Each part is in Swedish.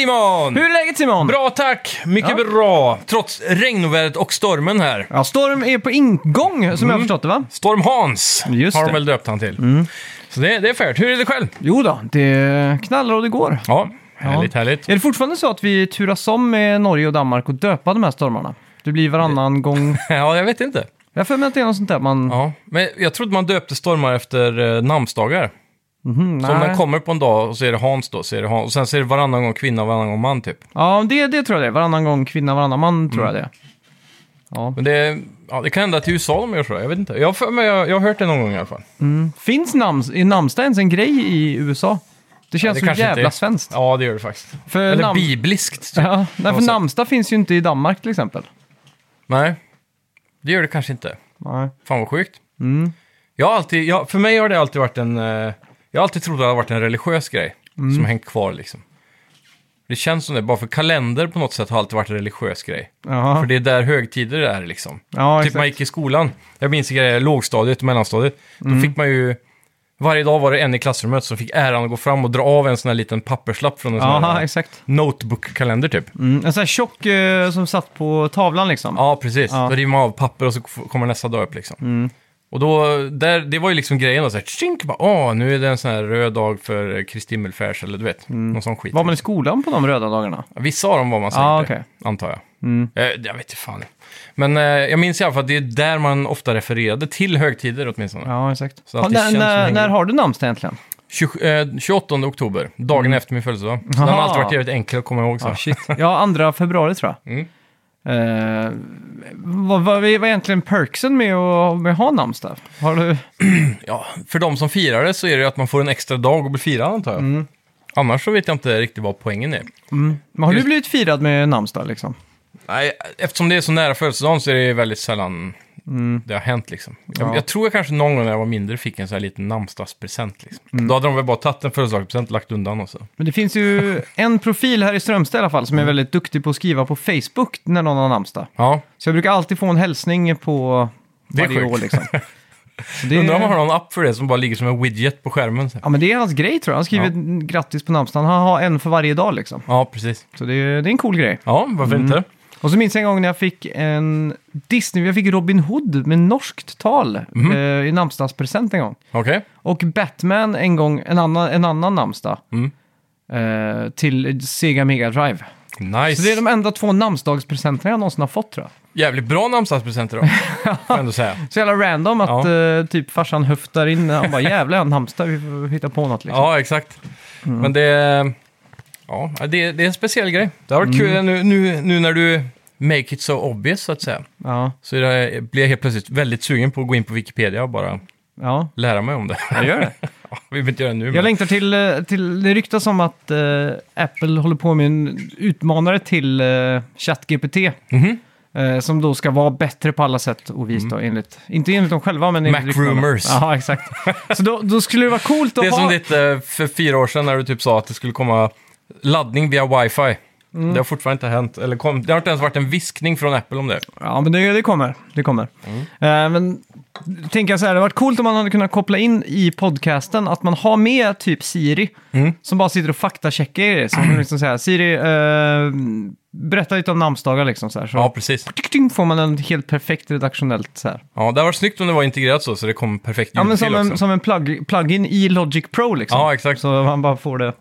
Simon! Hur är läget Simon? Bra tack! Mycket Ja. bra. Trots regnovädret och stormen här. Ja, Storm är på ingång som jag har förstått det va? Storm Hans Just har de det. väl döpt han till. Så det, det är fairt. Hur är det själv? Jo då, det knallar och det går. Ja, härligt, härligt. Är det fortfarande så att vi turas om med Norge och Danmark och döpa de här stormarna? Det blir varannan gång. Ja, jag vet inte. Jag har för mig att det är något sånt där man... Ja, men jag trodde man döpte stormar efter eh, namnsdagar. Mhm, Så om den kommer på en dag och så är det Hans då, så är det Hans. Och sen så är det varannan gång kvinna varannan gång man typ. Ja, det, det tror jag det är. Varannan gång kvinna, varannan man tror jag det. Ja. Men det, ja, det kan hända i USA de gör så, jag vet inte. Jag, mig- jag, jag har hört det någon gång i alla fall. Finns namns, är namnsdag ens en grej i USA? Det känns det så jävla är. svenskt. Ja, det gör det faktiskt. För Eller namn- bibliskt. Typ. Ja, nej, för namnsdag finns ju inte i Danmark till exempel. Nej, det gör det kanske inte. Nej. Fan vad sjukt. Mm. Jag alltid, jag, för mig har det alltid varit en... eh, jag har alltid trott att det har varit en religiös grej Mm. som hängt kvar liksom. Det känns som det, bara för kalender på något sätt har alltid varit en religiös grej. Jaha. För det är där högtider är liksom. Ja, typ exakt. man gick i skolan, jag minns i lågstadiet och mellanstadiet, Mm. då fick man ju... Varje dag var det en i klassrummet som fick äran att gå fram och dra av en sån här liten papperslapp från en sån Jaha, här exakt. notebook-kalender typ. Mm. En sån här tjock eh, som satt på tavlan liksom. Ja, precis. Ja. Då river man av papper och så f- kommer nästa dag upp liksom. Och då, där, det var ju liksom grejen då, så här, tjink, bara, åh, nu är det en sån här röd dag för Kristi himmelfärds, eller du vet, någon sån skit. Var man i skolan på de röda dagarna? Vissa av dem var man säkert, det, okej. antar jag. Eh, jag vet inte fan. Men eh, jag minns i alla fall att det är där man ofta refererade till högtider åtminstone. Ja, exakt. Så att det när, känns som när, när har du namnsdag egentligen? 20, eh, 28 oktober, dagen efter min födelsedag. Så den har Aha. alltid varit jävligt enkel att komma ihåg. Så. Ja, shit. Ja, andra februari tror jag. Mm. Eh, vad, vad, vad är egentligen perksen med att, med att ha namnsdag? Har du... Ja, för de som firar det så är det ju att man får en extra dag och blir firad antar jag. Mm. Annars så vet jag inte riktigt vad poängen är. Men har du blivit firad med namnsdag liksom? Nej, eftersom det är så nära födelsedagen så är det väldigt sällan det har hänt liksom. Jag, Ja. jag tror jag kanske någon gång när jag var mindre fick en sån här liten namnsdagspresent liksom. Mm. Då hade de väl bara tagit en födelsedagspresent och lagt undan och så. Men det finns ju en profil här i Strömstad i alla fall som är väldigt duktig på att skriva på Facebook när någon har namnsdag. Ja, Så jag brukar alltid få en hälsning på Det är varje sjukt. år liksom. Så det, undrar om man har någon app för det som bara ligger som en widget på skärmen. Så. Ja, men det är hans grej tror jag. Han skriver grattis på namnsdagen. Han har en för varje dag liksom. Ja, precis. Så det är, det är en cool grej. Ja, varför Mm. inte? Och så minns jag en gång när jag fick en Disney, jag fick Robin Hood med norskt tal Mhm. eh, i namnsdagspresent en gång. Okej. Och Batman en gång, en annan, en annan namnsdag. Mm. Eh, till Sega Mega Drive. Nice. Så det är de enda två namnsdagspresenterna jag någonsin har fått tror jag. Jävligt bra namnsdagspresenter då, får jag ändå säga. Så jävla random att Ja. eh, typ farsan höftar in, han bara jävlar en namnsdag, vi får hitta på något liksom. Ja, exakt. Mm. Men det, ja, det, det är en speciell grej. Det har varit Mm. kul nu, nu, nu när du make it so obvious, så att säga. Ja, Så jag helt plötsligt väldigt sugen på att gå in på Wikipedia och bara ja, lära mig om det. jag gör det. Ja, vi behöver inte göra det nu. Jag Men... längtar till, eh, till det ryktas om att eh, Apple håller på med en utmanare till uh, ChatGPT. Mhm. eh, som då ska vara bättre på alla sätt och vis då, enligt, inte enligt dem själva men enligt Mac rumors. Ja, exakt. Så då, då skulle det vara coolt att Det är ha... som ditt eh, för fyra år sedan när du typ sa att det skulle komma laddning via wifi. Mm. Det har fortfarande inte hänt. Eller kom, det har inte ens varit en viskning från Apple om det. Ja, men det, det kommer. Det kommer. Mm. Eh, men tänker jag så här, det hade varit coolt om man hade kunnat koppla in i podcasten att man har med typ Siri Mm. som bara sitter och faktacheckar. Så man kan liksom säga, Siri, eh, berätta lite om namnsdagar liksom så här. Så Ja, precis. får man en helt perfekt redaktionellt så här. Ja, det var snyggt om det var integrerat så, så det kom perfekt Ja, men som till en, också. som en plug, plugin i Logic Pro liksom. Ja, exakt. Så man bara får det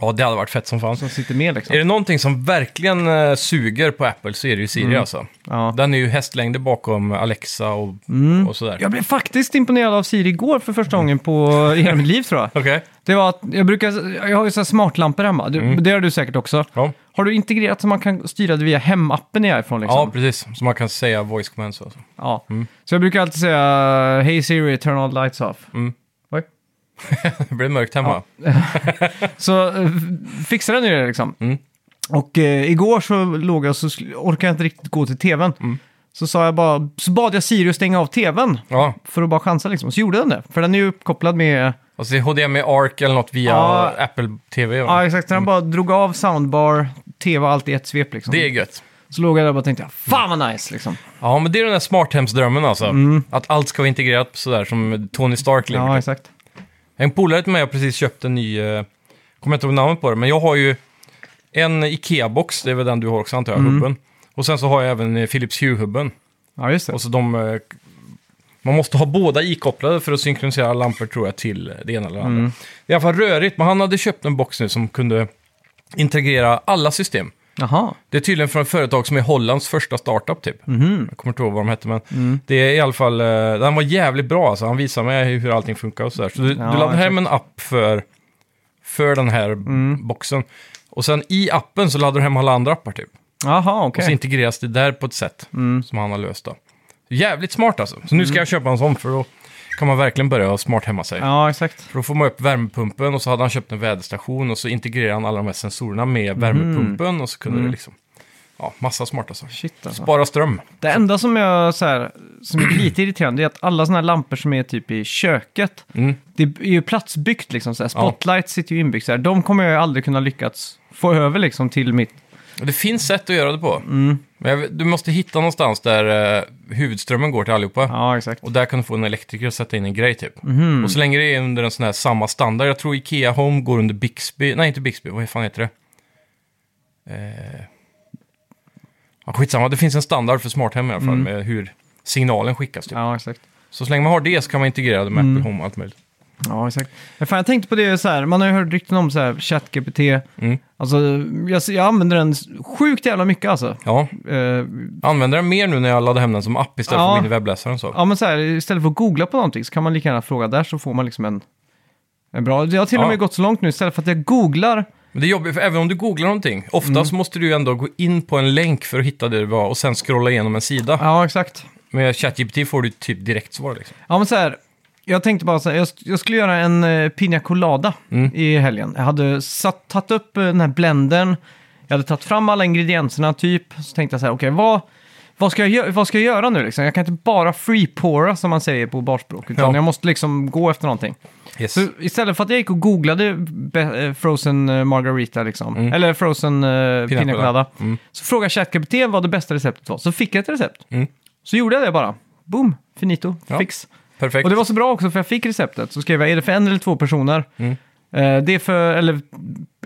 Ja, det hade varit fett som fan. som sitter med liksom. Är det någonting som verkligen eh, suger på Apple så är det ju Siri Mm. alltså. Ja. Den är ju hästlängder bakom Alexa och, Mm. och sådär. Jag blev faktiskt imponerad av Siri igår för första gången på i hela mitt liv tror jag. Okej. Det var att jag brukar, jag har ju så här smartlampor hemma, du, Mm. det har du säkert också. Ja. Har du integrerat så man kan styra det via hemappen i iPhone liksom? ja, precis. Så man kan säga voice commands och så. Ja. Så jag brukar alltid säga Hej Siri, turn all lights off. Mm. Det blir mörkt hemma. Så uh, fixar den ju det liksom. Mm. Och eh, igår så låg jag så orkade jag inte riktigt gå till tvn. Mm. Så sa jag bara, så bad jag Siri att stänga av tvn. Ja, För att bara chansa liksom. Så gjorde den det. För den är ju uppkopplad med... och så HDMI ARC eller något via Ja. Apple TV. Va? Ja, exakt. Så den bara drog av soundbar, tv allt i ett svep liksom. Det är gött. Så låg jag där och bara tänkte, fan vad nice liksom. Ja, men det är den där smarthemsdrömmen alltså. Att allt ska vara integrerat sådär som Tony Stark lever. Mm. Ja, exakt. En polare till mig har precis köpt en ny, eh, kommer inte ihåg namnet på det, men jag har ju en Ikea-box, det är väl den du har också antar jag, Mm. hubben. Och sen så har jag även eh, Philips Hue-hubben. Ja, just det. Och så de... eh, Man måste ha båda ikopplade för att synkronisera lampor tror jag till det ena eller det andra. Mm. Det är i alla fall rörigt, men han hade köpt en box nu som kunde integrera alla system. Jaha. Det är tydligen från ett företag som är Hollands första startup typ. Mhm. Jag kommer inte ihåg vad de hette, men Mm. det är i alla fall... eh, Den var jävligt bra alltså. Han visade mig hur allting funkar och sådär. Så du, Ja, du laddar hem en app för, för den här Mm. boxen. Och sen i appen så laddar du hem alla andra appar typ. Jaha, Och okej. så integreras det där på ett sätt Mm. som han har löst då. Jävligt smart alltså. Så nu ska jag köpa en sån för då kan man verkligen börja smart hemma sig. Ja, exakt. För då får man upp värmepumpen och så hade han köpt en väderstation och så integrerar han alla de här sensorerna med värmepumpen och så kunde Mm. det liksom... Ja, massa smart alltså. Shit alltså. Spara ström. Det enda som jag så här, som är lite irriterande är att alla sådana här lampor som är typ i köket, Mm. det är ju platsbyggt liksom. Så här, spotlight sitter ju inbyggt så här. De kommer jag aldrig kunna lyckats få över liksom till mitt... Det finns sätt att göra det på. Mm. Men jag, du måste hitta någonstans där eh, huvudströmmen går till allihopa. Ja, exakt. Och där kan du få en elektriker att sätta in en grej typ. Mhm. Och så länge det är under en sån här samma standard, jag tror Ikea Home går under Bixby, nej inte Bixby, vad fan heter det? Eh... Ja, skitsamma, det finns en standard för smart hem i alla fall med hur signalen skickas. Typ. Mm. Ja, exakt. Så så länge man har det så kan man integrera det med Mm. Apple Home och allt möjligt. Ja, exakt. Fan, jag tänkte på det så här, man har ju hört rykten om så här ChatGPT. Mm. Alltså, jag, jag använder den sjukt jävla mycket alltså. Ja, Eh, använder den mer nu när jag laddar hem den som app istället Ja. för att gå in i webbläsaren. Så. ja, men så här, istället för att googla på någonting så kan man lika gärna fråga där så får man liksom en, en bra... Jag har till och Ja. med gått så långt nu, istället för att jag googlar Men det är jobbigt, för även om du googlar någonting, ofta så måste du ju ändå gå in på en länk för att hitta det det var och sen scrolla igenom en sida. Ja, exakt. Med ChatGPT får du typ direkt svar liksom. Ja, men så här. Jag tänkte bara så här, jag, jag skulle göra en uh, pina colada Mm. i helgen. Jag hade satt, tagit upp eh, den här blendern, jag hade tagit fram alla ingredienserna typ. Så tänkte jag så här, okej, vad, vad, ska jag gö- vad ska jag göra nu liksom? Jag kan inte bara free-pora som man säger på barspråk, utan Ja. jag måste liksom gå efter någonting. Yes. Så istället för att jag gick och googlade be- eh, frozen eh, margarita, liksom, Mm. eller frozen uh, Pina pina colada. colada, Mm. så frågade ChatGPT vad det bästa receptet var. Så fick jag ett recept. Mm. Så gjorde jag det bara. Boom, finito, Ja. fix. Perfekt. Och det var så bra också för jag fick receptet. Så skrev jag, är det för en eller två personer? Mm. Eh, det är för, eller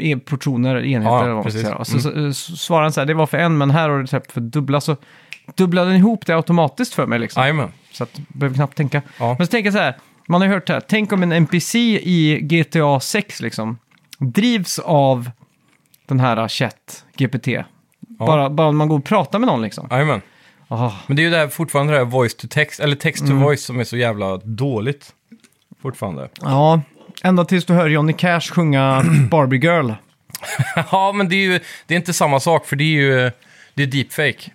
e- portioner, enheter Ja, eller vad man ska precis. säga. Och så, så, eh, så svarade han så här, det var för en men här har du recept för dubbla. Så dubblade den ihop det automatiskt för mig liksom. Jajamän. Så att jag behöver knappt tänka. Ja. Men så tänker jag så här, man har ju hört det här, tänk om en NPC i GTA 6 liksom drivs av den här chat GPT. Bara, bara man går och pratar med någon liksom. Jajamän. Ah, Men det är ju där fortfarande det här voice to text, eller text Mm. to voice som är så jävla dåligt. Fortfarande. Ja, ända tills du hör Johnny Cash sjunga Barbie Girl. ja, men det är ju det är inte samma sak, för det är ju det är deepfake.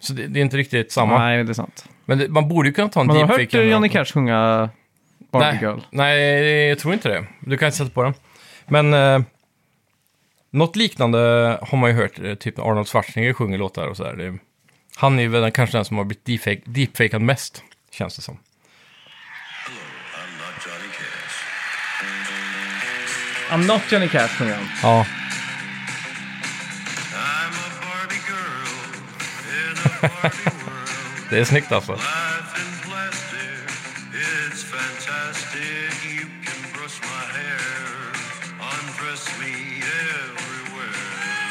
Så det, det är inte riktigt samma. Mm. Nej, det är sant. Men det, man borde ju kunna ta en Men har du deepfake. hört Johnny. Cash sjunga Barbie nej, Girl? Nej, jag tror inte det. Du kan inte sätta på den. Men eh, något liknande har man ju hört, eh, typ Arnold Schwarzenegger sjunger låtar och sådär. Han är väl den- kanske den som har blivit deepfake, deepfakad mest, känns det som. I'm not Johnny Cash. Sjunger han. Ja, I'm a Barbie girl in a Barbie world. det är snyggt alltså.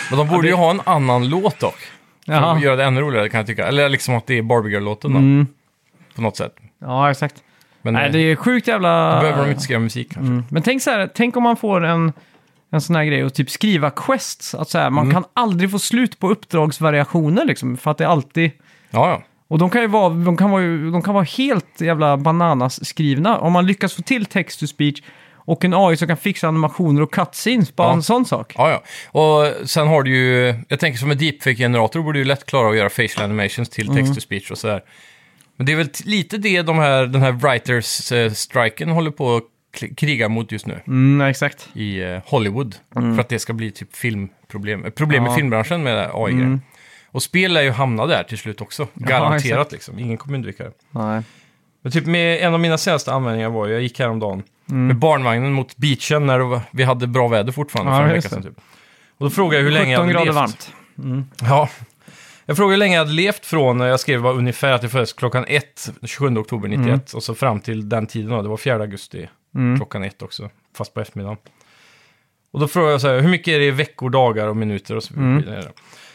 Men de borde ju ha en annan låt dock. För Jaha. att göra det ännu roligare kan jag tycka. Eller liksom att det är Barbie Girl-låten då. Mm. På något sätt. Ja, exakt. Men Nej, eh, det är sjukt jävla... då behöver de inte skriva musik kanske. Mm. Men tänk så här, tänk om man får en, en sån här grej och typ skriva quests. Att så här, man Mm. kan aldrig få slut på uppdragsvariationer liksom. För att det är alltid... Ja, ja. Och de kan ju vara, de kan vara, ju- de kan vara helt jävla bananas skrivna. Om man lyckas få till text to speech och en AI som kan fixa animationer och cutscenes, bara Ja. en sån sak. Ja, ja. Och sen har du ju, jag tänker som en deepfake-generator borde ju lätt klara att göra facial animations till Mm. text-to-speech och sådär. Men det är väl t- lite det de här, den här writers-striken håller på att kriga mot just nu Mm, exakt. i eh, Hollywood. För att det ska bli typ filmproblem, eh, problem Ja. i filmbranschen med AI-grejer. Mm. Och spel lär ju hamna där till slut också. Garanterat exakt. liksom. Ingen kommer undvika det. Nej. Men typ med en av mina senaste användningar var ju, jag gick häromdagen Mm. med barnvagnen mot beachen när det vi hade bra väder fortfarande Ja, för en vecka sedan det. typ. Och då frågade jag hur länge jag 17 hade grader levt. varmt. Ja. Jag frågade hur länge jag hade levt från, jag skrev bara ungefär att jag föddes klockan 1, 27 oktober 91, och så fram till den tiden då, det var 4 augusti, Mm. klockan 1 också, fast på eftermiddagen. Och då frågade jag så här, hur mycket är det i veckor, dagar och minuter och så vidare.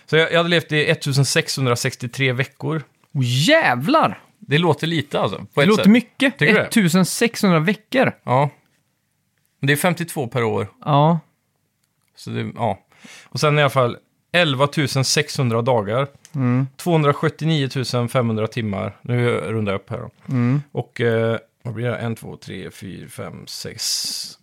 Så jag, jag hade levt i 1663 veckor. Oh, jävlar! Det låter lite alltså. På Det ett låter sätt. mycket. Tycker du det? 1600 veckor. Ja. Men det är 52 per år. Ja. Så det, ja. Och sen i alla fall 11 600 dagar. 279 500 timmar. Nu rundar jag upp här då. Och eh, vad blir det? 1, 2, 3, 4, 5, 6...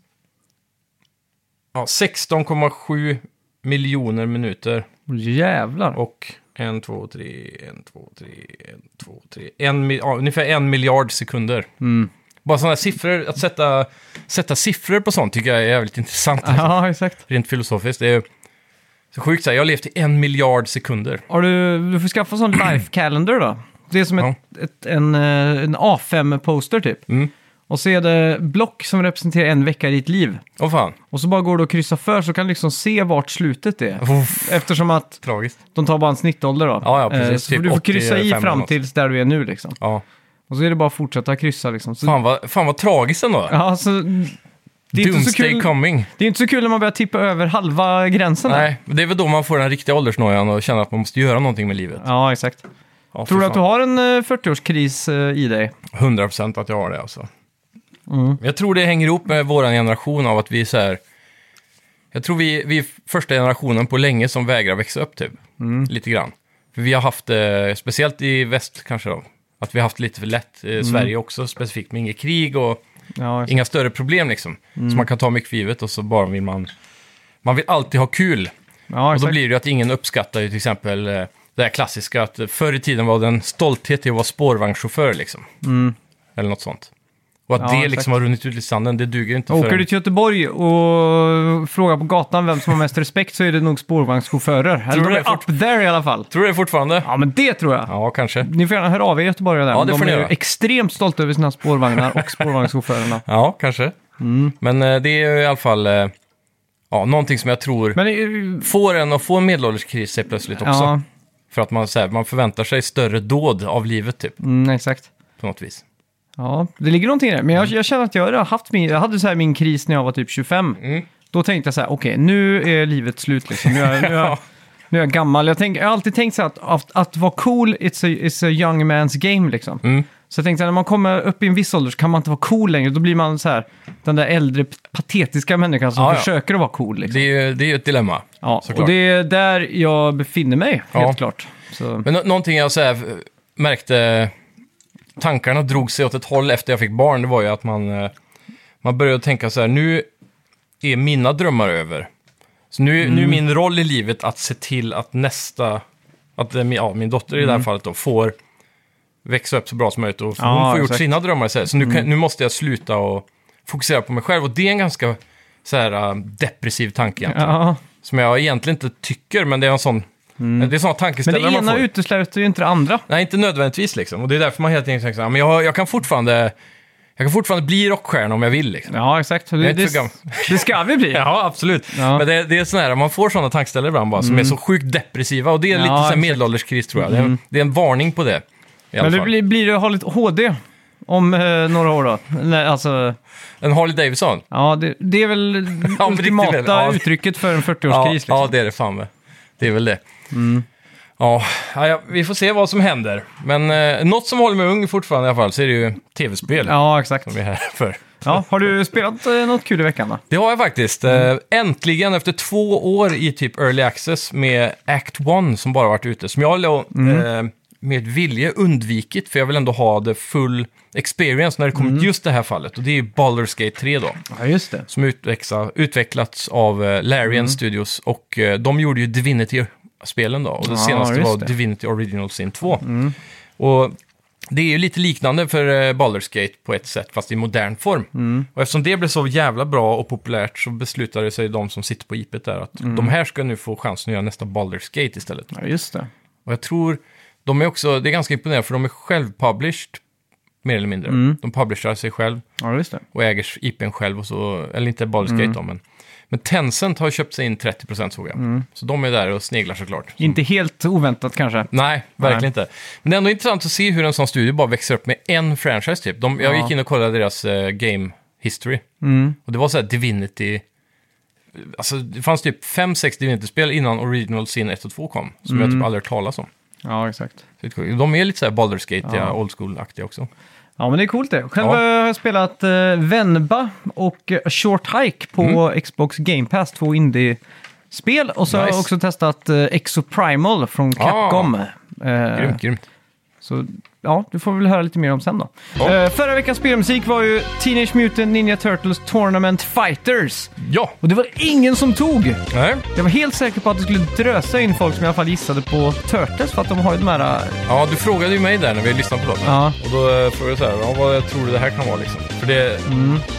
Ja, 16,7 miljoner minuter. Jävlar. Och 1, 2, 3, 1, 2, 3, 1, 2, 3... En, ja, ungefär en miljard sekunder. Bara sådana siffror, att sätta, sätta siffror på sånt tycker jag är jävligt intressant. Ja, exakt. Rent filosofiskt. Det är så sjukt så här, jag har levt i en miljard sekunder. Har du, du får skaffa sån life calendar då. Det är som ett, ett, en, eh, en A5-poster typ. Mm. Och så är det block som representerar en vecka i ditt liv. Åh fan, Och så bara går du att kryssa för så kan du liksom se vart slutet är. Uff, Eftersom att tragiskt. de tar bara en snittålder då. Ja, ja, precis. Eh, Så Typ du får kryssa i 85 fram något. tills där du är nu liksom. Ja. Och så är det bara att fortsätta kryssa liksom. Så, Fan, vad, fan vad tragiskt ändå. ja, så, det, är inte så Doomsday kul, coming. det är inte så kul när man börjar tippa över halva gränsen. Nej, men det är väl då man får den riktiga åldersnojan och känner att man måste göra någonting med livet. Ja, exakt. Ja, Tror du att du har en eh, 40-årskris eh, i dig? 100% att jag har det alltså. Mm. Jag tror det hänger ihop med vår generation av att vi är så här... Jag tror vi, vi är första generationen på länge som vägrar växa upp typ. Mm. Lite grann. För vi har haft, eh, speciellt i väst kanske då, att vi har haft lite för lätt. Mm. Eh, Sverige också specifikt med inget krig och Ja, inga större problem liksom. Mm. Så man kan ta mycket för givet och så bara vill man... Man vill alltid ha kul. ja Och då blir det ju att ingen uppskattar ju till exempel eh, det här klassiska att förr i tiden var det en stolthet i att vara spårvagnschaufför liksom. Eller något sånt. Och att. Ja, det exakt. liksom har runnit ut i sanden, det duger inte Åker för du till Göteborg och frågar på gatan vem som har mest respekt så är det nog spårvagnschaufförer. Eller de det är fort- up there i alla fall. Tror du det fortfarande? Ja, men det tror jag. Ja, kanske. Ni får gärna höra av er göteborgare där. Ja, det de får ni är göra. extremt stolta över sina spårvagnar och spårvagnschaufförerna. Ja, kanske. Mm. Men eh, det är ju i alla fall eh, ja, någonting som jag tror Men eh, får en att få en medelålderskris helt plötsligt också. ja, För att man, så här, man förväntar sig större dåd av livet typ, mm, exakt. på något vis. Ja, det ligger någonting i det. Men jag, jag känner att jag har haft min, jag hade så här min kris när jag var typ 25. Mm. Då tänkte jag så här, okej, nu är livet slut liksom. Nu är, jag- nu är, jag- nu är jag gammal. Jag, tänk, jag har alltid tänkt så här att, att, att vara cool, it's a, it's a young man's game liksom. Mm. Så jag tänkte att när man kommer upp i en viss ålder så kan man inte vara cool längre. Då blir man så här, den där äldre patetiska människan som Ja, ja. försöker att vara cool. Liksom. Det är ju det är ju ett dilemma. ja, såklart. och det är där jag befinner mig, Ja. helt klart. Så, Men nå- någonting jag så här, märkte, tankarna drog sig åt ett håll efter jag fick barn, det var ju att man, eh, man började tänka så här, nu är mina drömmar över. Så nu, nu är min roll i livet att se till att nästa, att eh, min- ja, min dotter i det här fallet då får växa upp så bra som möjligt och Ja, hon får gjort exakt. sina drömmar istället. Så nu, kan, nu måste jag sluta och fokusera på mig själv. Och det är en ganska så här, eh, depressiv tanke egentligen. ja. Som jag egentligen inte tycker, men det är en sån... Det är sådana Men tankeställare det man ena får. utesluter ju inte det andra. Nej, inte nödvändigtvis liksom. Och det är därför man hela tiden tänker så här, men jag, jag kan fortfarande... Jag kan fortfarande bli rockstjärna om jag vill liksom. Ja, exakt. Det, det, det ska vi bli. Ja, absolut. Ja. Men det, det är sån man får sådana tankeställare ibland bara, som är så sjukt depressiva. Och det är Ja, lite så här exakt. Mm. medelålderskris tror jag. Det, är, det är en varning på det. Men det blir, blir det att ha lite HD om eh, några år då? Nej, alltså, En Harley Davidson. ja, det, det är väl men ultimata ja. uttrycket för en 40-årskris. Ja, liksom. ja, det är det fan med. Det är väl det. Mm. Ja, ja, vi får se vad som händer. Men eh, något som håller mig ung fortfarande i alla fall, så är det ju tv-spel. ja, exakt. Som vi är här för. Ja, har du spelat eh, något kul i veckan då? Det har jag faktiskt. Eh, Äntligen efter två år i typ early access med Act 1 som bara varit ute. Som jag då, Mm. eh, med vilje undvikit, för jag vill ändå ha det full experience när det kommer Mm. till just det här fallet. Och det är ju Baldur's Gate 3 då. Ja, just det. Som utveckla, utvecklats av eh, Larian Mm. Studios. Och eh, de gjorde ju Divinity-spelen då. Och det Ja, senaste just var det. Mm. Divinity Original Sin 2. Och det är ju lite liknande för eh, Baldur's Gate på ett sätt, fast i modern form. Mm. Och eftersom det blev så jävla bra och populärt så beslutade sig de som sitter på IPet där att Mm. de här ska nu få chansen att göra nästa Baldur's Gate istället. Ja, just det. Och jag tror, de är också, det är ganska imponerande för de är självpublished, mer eller mindre. Mm. De publicerar sig själv Ja, just det. och äger IPn själv och så, eller inte Baldur's Mm. Gate då, men, men Tencent har köpt sig in 30% såg jag. Mm. Så de är där och sneglar såklart. Inte helt oväntat kanske. Nej, verkligen inte. Men det är ändå intressant att se hur en sån studio bara växer upp med en franchise typ. De, jag Ja. gick in och kollade deras eh, game history. Mm. Och det var så här Divinity Alltså, det fanns typ 5-6 Divinity-spel innan Original Sin 1 och 2 kom, som jag typ aldrig hört talas om. Ja, exakt. Så. De är lite såhär Baldur's Gate, Ja. old school-aktiga också. Ja, men det är coolt det. Själv Ja. har jag spelat uh, Venba och eh, Short Hike på Mm. Xbox Game Pass, två indie-spel. Och så har jag Nice. också testat uh, Exoprimal från Capcom. Eh, Grymt, grymt. Så ja, du får väl höra lite mer om sen då. Ja. Eh, förra veckans spelmusik var ju Teenage Mutant Ninja Turtles Tournament Fighters. Ja! Och det var ingen som tog! Nej. Jag var helt säker på att det skulle drösa in folk som i alla fall gissade på Turtles för att de har ju de här... eh, Ja, du frågade ju mig där när vi lyssnade på låten. Ja. Och då eh, frågade jag så här, ja, vad tror du det här kan vara liksom? För det...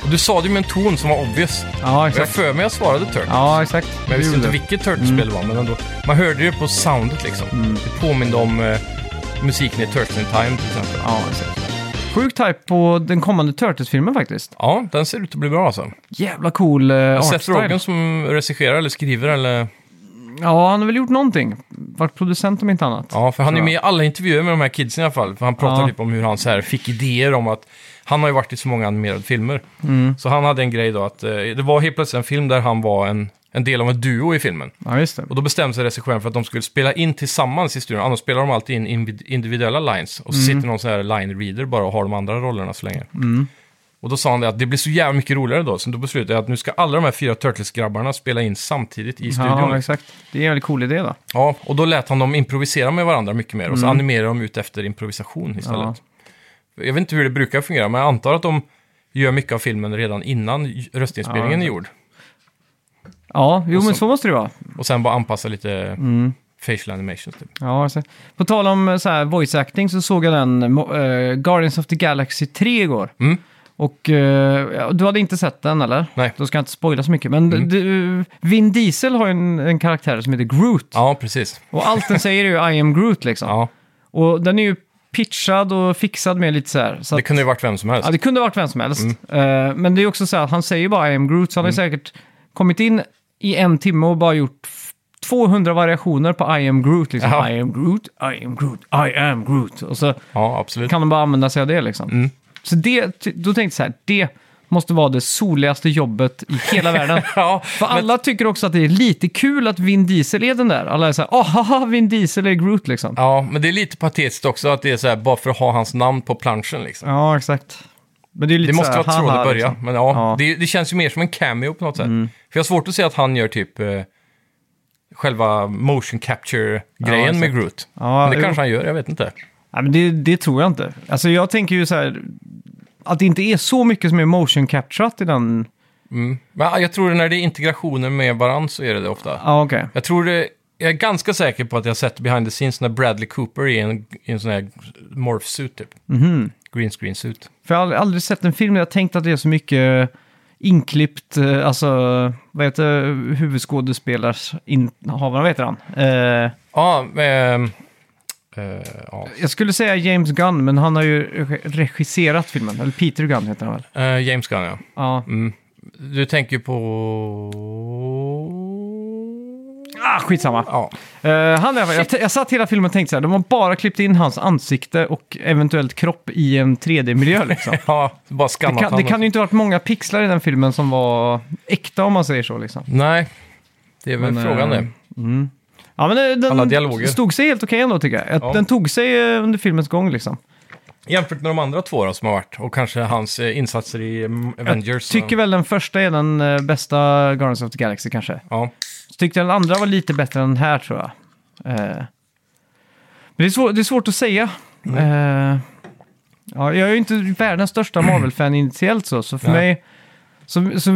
Och du sa det ju med en ton som var obvious. Ja, Och jag exakt. för mig jag svarade Turtles. Ja, exakt. Men jag visste inte vilket Turtles-spel det var, men ändå. Man hörde det på soundet liksom. Det påminde om eh, musiken i Turtles in Time till exempel. Ja, exakt. Sjukt hype på den kommande Turtles-filmen faktiskt. Ja, den ser ut att bli bra alltså. Jävla cool uh, Seth artstyle. Rogen som regisserar eller skriver eller... Ja, han har väl gjort någonting. Varit producent om inte annat. Ja, för han är med i alla intervjuer med de här kidsen i alla fall. För han pratar Ja. typ om hur han så här fick idéer om att... Han har ju varit i så många animerade filmer. Mm. Så han hade en grej då att eh, det var helt plötsligt en film där han var en, en del av en duo i filmen. Ja, just det. Och då bestämde sig regissören för att de skulle spela in tillsammans i studion. Annars spelar de alltid in invid- individuella lines. Och så Mm. sitter någon så här line reader bara och har de andra rollerna så länge. Och då sa han det att det blir så jävla mycket roligare då. Så då beslutade jag att nu ska alla de här fyra Turtles-grabbarna spela in samtidigt i studion. Ja, exakt. Det är en väldigt cool idé då. Ja, och då lät han dem improvisera med varandra mycket mer. Och så animerade de ut efter improvisation istället. Jag vet inte hur det brukar fungera, men jag antar att de gör mycket av filmen redan innan röstinspelningen Ja, är gjord. Ja, jo Och men så- så måste det vara. Och sen bara anpassa lite Mm. facial animations. Typ. Ja, alltså. På tal om eh, så här, voice acting så såg jag den uh, Guardians of the Galaxy 3 igår. Mm. Och eh, ja, du hade inte sett den eller? Nej. Då ska jag inte spoila så mycket. Men du, Vin Diesel har ju en, en karaktär som heter Groot. Ja, precis. Och allt den säger är ju I am Groot liksom. Ja, Och den är ju pitchad och fixad med lite så här. Så det att, kunde ju varit vem som helst. ja, det kunde varit vem som helst. Mm. Eh, men det är också så här att han säger bara I am Groot. Så han har säkert kommit in i en timme och bara gjort f- 200 variationer på I am Groot. Liksom. Ja. I am Groot, I am Groot, I am Groot. Och så Ja, kan de bara använda sig av det liksom. Mm. Så det, då tänkte jag så här, det måste vara det soligaste jobbet i hela världen. Ja, För men- alla tycker också att det är lite kul att Vin Diesel är den där. Alla är så här, åh, haha, Vin Diesel är Groot liksom. Ja, men det är lite patetiskt också att det är så här, bara för att ha hans namn på planschen liksom. Ja, exakt. Men det är lite Det måste så här, vara tråd haha, i början, liksom. men ja, Ja. Mm. Det, det känns ju mer som en cameo på något sätt. För jag har svårt att se att han gör typ eh, själva motion capture-grejen Ja, med exakt. Groot. Ja, men det jo. kanske han gör, jag vet inte. Nej, men det, det tror jag inte. Alltså jag tänker ju så här, att det inte är så mycket som är motion capturat i den. Mm. Men ja, jag tror när det är integrationer med varandra så är det det ofta. Ja, okej. Jag tror det, jag är ganska säker på att jag sett behind the scenes när Bradley Cooper är i en, i en sån här morph suit typ. Mhm. Green screen suit. För jag har aldrig, sett en film där jag tänkt att det är så mycket inklippt, eh, alltså, vad heter huvudskådespelarsinnehavaren, vad heter han? Eh, Ja, ehm, eh, ja. jag skulle säga James Gunn, men han har ju regi- regisserat filmen. Eller Peter Gunn heter han väl? Eh, James Gunn ja. Ja. Mm. Du tänker på... Ah, skitsamma. Ja, Eh, han är, jag, jag satt hela filmen och tänkte så här, de har bara klippt in hans ansikte och eventuellt kropp i en 3D-miljö liksom. ja bara Det skannat kan, det kan ju inte ha varit många pixlar i den filmen som var äkta om man säger så liksom. Nej, det är väl Men, frågan eh, det. Ja, men Alla den dialoger. stod sig helt okej ändå tycker jag. Att Ja. Den tog sig eh, under filmens gång liksom. Jämfört med de andra två då, som har varit och kanske hans eh, insatser i mm, Avengers. så- Tycker väl den första är den eh, bästa Guardians of the Galaxy kanske. Ja, Så tyckte jag den andra var lite bättre än den här tror jag. Eh, men det är, svår, det är svårt att säga. Mm. Eh, ja, jag är ju inte världens största Marvel-fan initiellt så, så för Nej. mig... Så, så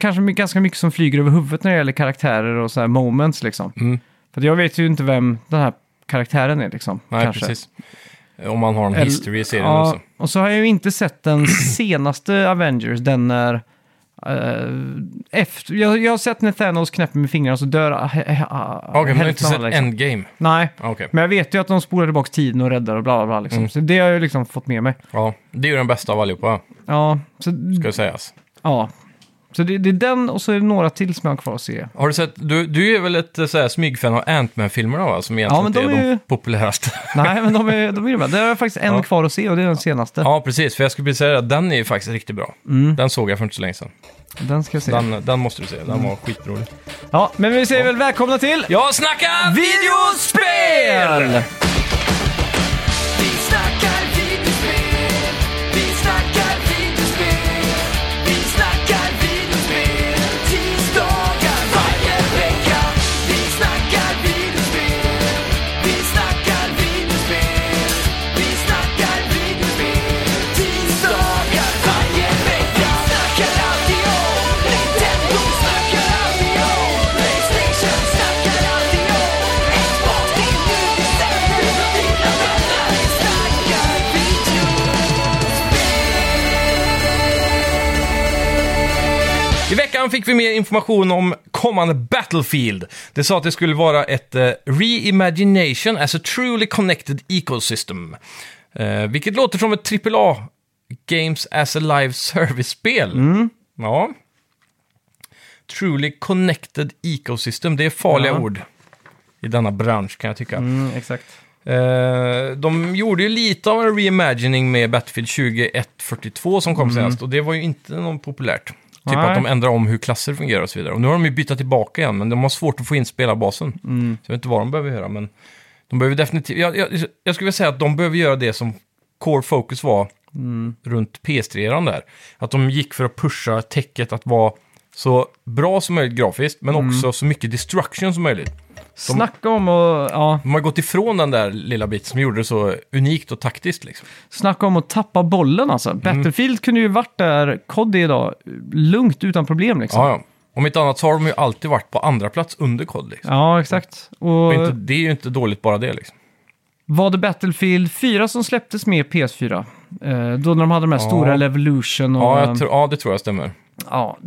kanske my- ganska mycket som flyger över huvudet när det gäller karaktärer och så här moments liksom. mm. För jag vet ju inte vem den här karaktären är liksom. nej kanske. precis. Om man har en Eller- history i serien Ja, också. och så har jag ju inte sett den senaste Avengers, den när... eh, efter, jag, jag har sett när Thanos knäpper med fingrarna så dör uh, Okej, men du har inte sett Endgame? Nej, Okej. men jag vet ju att de spolar tillbaka tiden och räddar och bla bla bla. Liksom. Mm. Så det har jag ju liksom fått med mig. Ja, det är ju den bästa av allihopa, Ja, så, ska sägas. ja. Så det, det är den och så är det några till som jag har kvar att se. Har du sett, du, du är väl ett eh, så här, smygfan av Ant-Man-filmerna va? Som egentligen Ja, men de är, är ju- de populäraste. Nej, men de är, de är bra. Där har jag faktiskt en Ja. kvar att se och det är den senaste. ja, precis. För jag skulle säga att den är ju faktiskt riktigt bra. Mm. Den såg jag för inte så länge sedan. Den ska jag se. Den, den måste du se, den var skitrolig. Ja, men vi säger väl välkomna till Jag snackar videospel! Fick vi mer information om kommande Battlefield. Det sa att det skulle vara ett eh, reimagination as a truly connected ecosystem. Eh, vilket låter som ett AAA Games as a live service-spel. Ja. Truly connected ecosystem, det är farliga Ja. ord i denna bransch kan jag tycka. Mm, exakt. Eh, de gjorde ju lite av en reimagining med Battlefield 2142 som kom senast och det var ju inte något populärt. Typ Nej. att de ändrar om hur klasser fungerar och så vidare. Och nu har de ju bytt tillbaka igen, men de har svårt att få in spelarbasen. Så jag vet inte vad de behöver göra, men de behöver definitivt... Jag, jag, jag skulle vilja säga att de behöver göra det som Core Focus var runt PS3-eran där. Att de gick för att pusha täcket att vara så bra som möjligt grafiskt, men också så mycket destruction som möjligt. Snacka om att, ja, De har gått ifrån den där lilla biten som gjorde det så unikt och taktiskt liksom. snacka om att tappa bollen alltså. Mm. Battlefield kunde ju varit där COD är idag, lugnt utan problem liksom. Ja, ja. Om inte annat så har de ju alltid varit på andra plats under kod liksom. Ja, exakt. Och Och inte, det är ju inte dåligt bara det liksom. var det Battlefield 4 som släpptes med PS4? Eh, då när de hade de här Ja. stora Levolution och... Ja, tror, ja, det tror jag stämmer. Ja,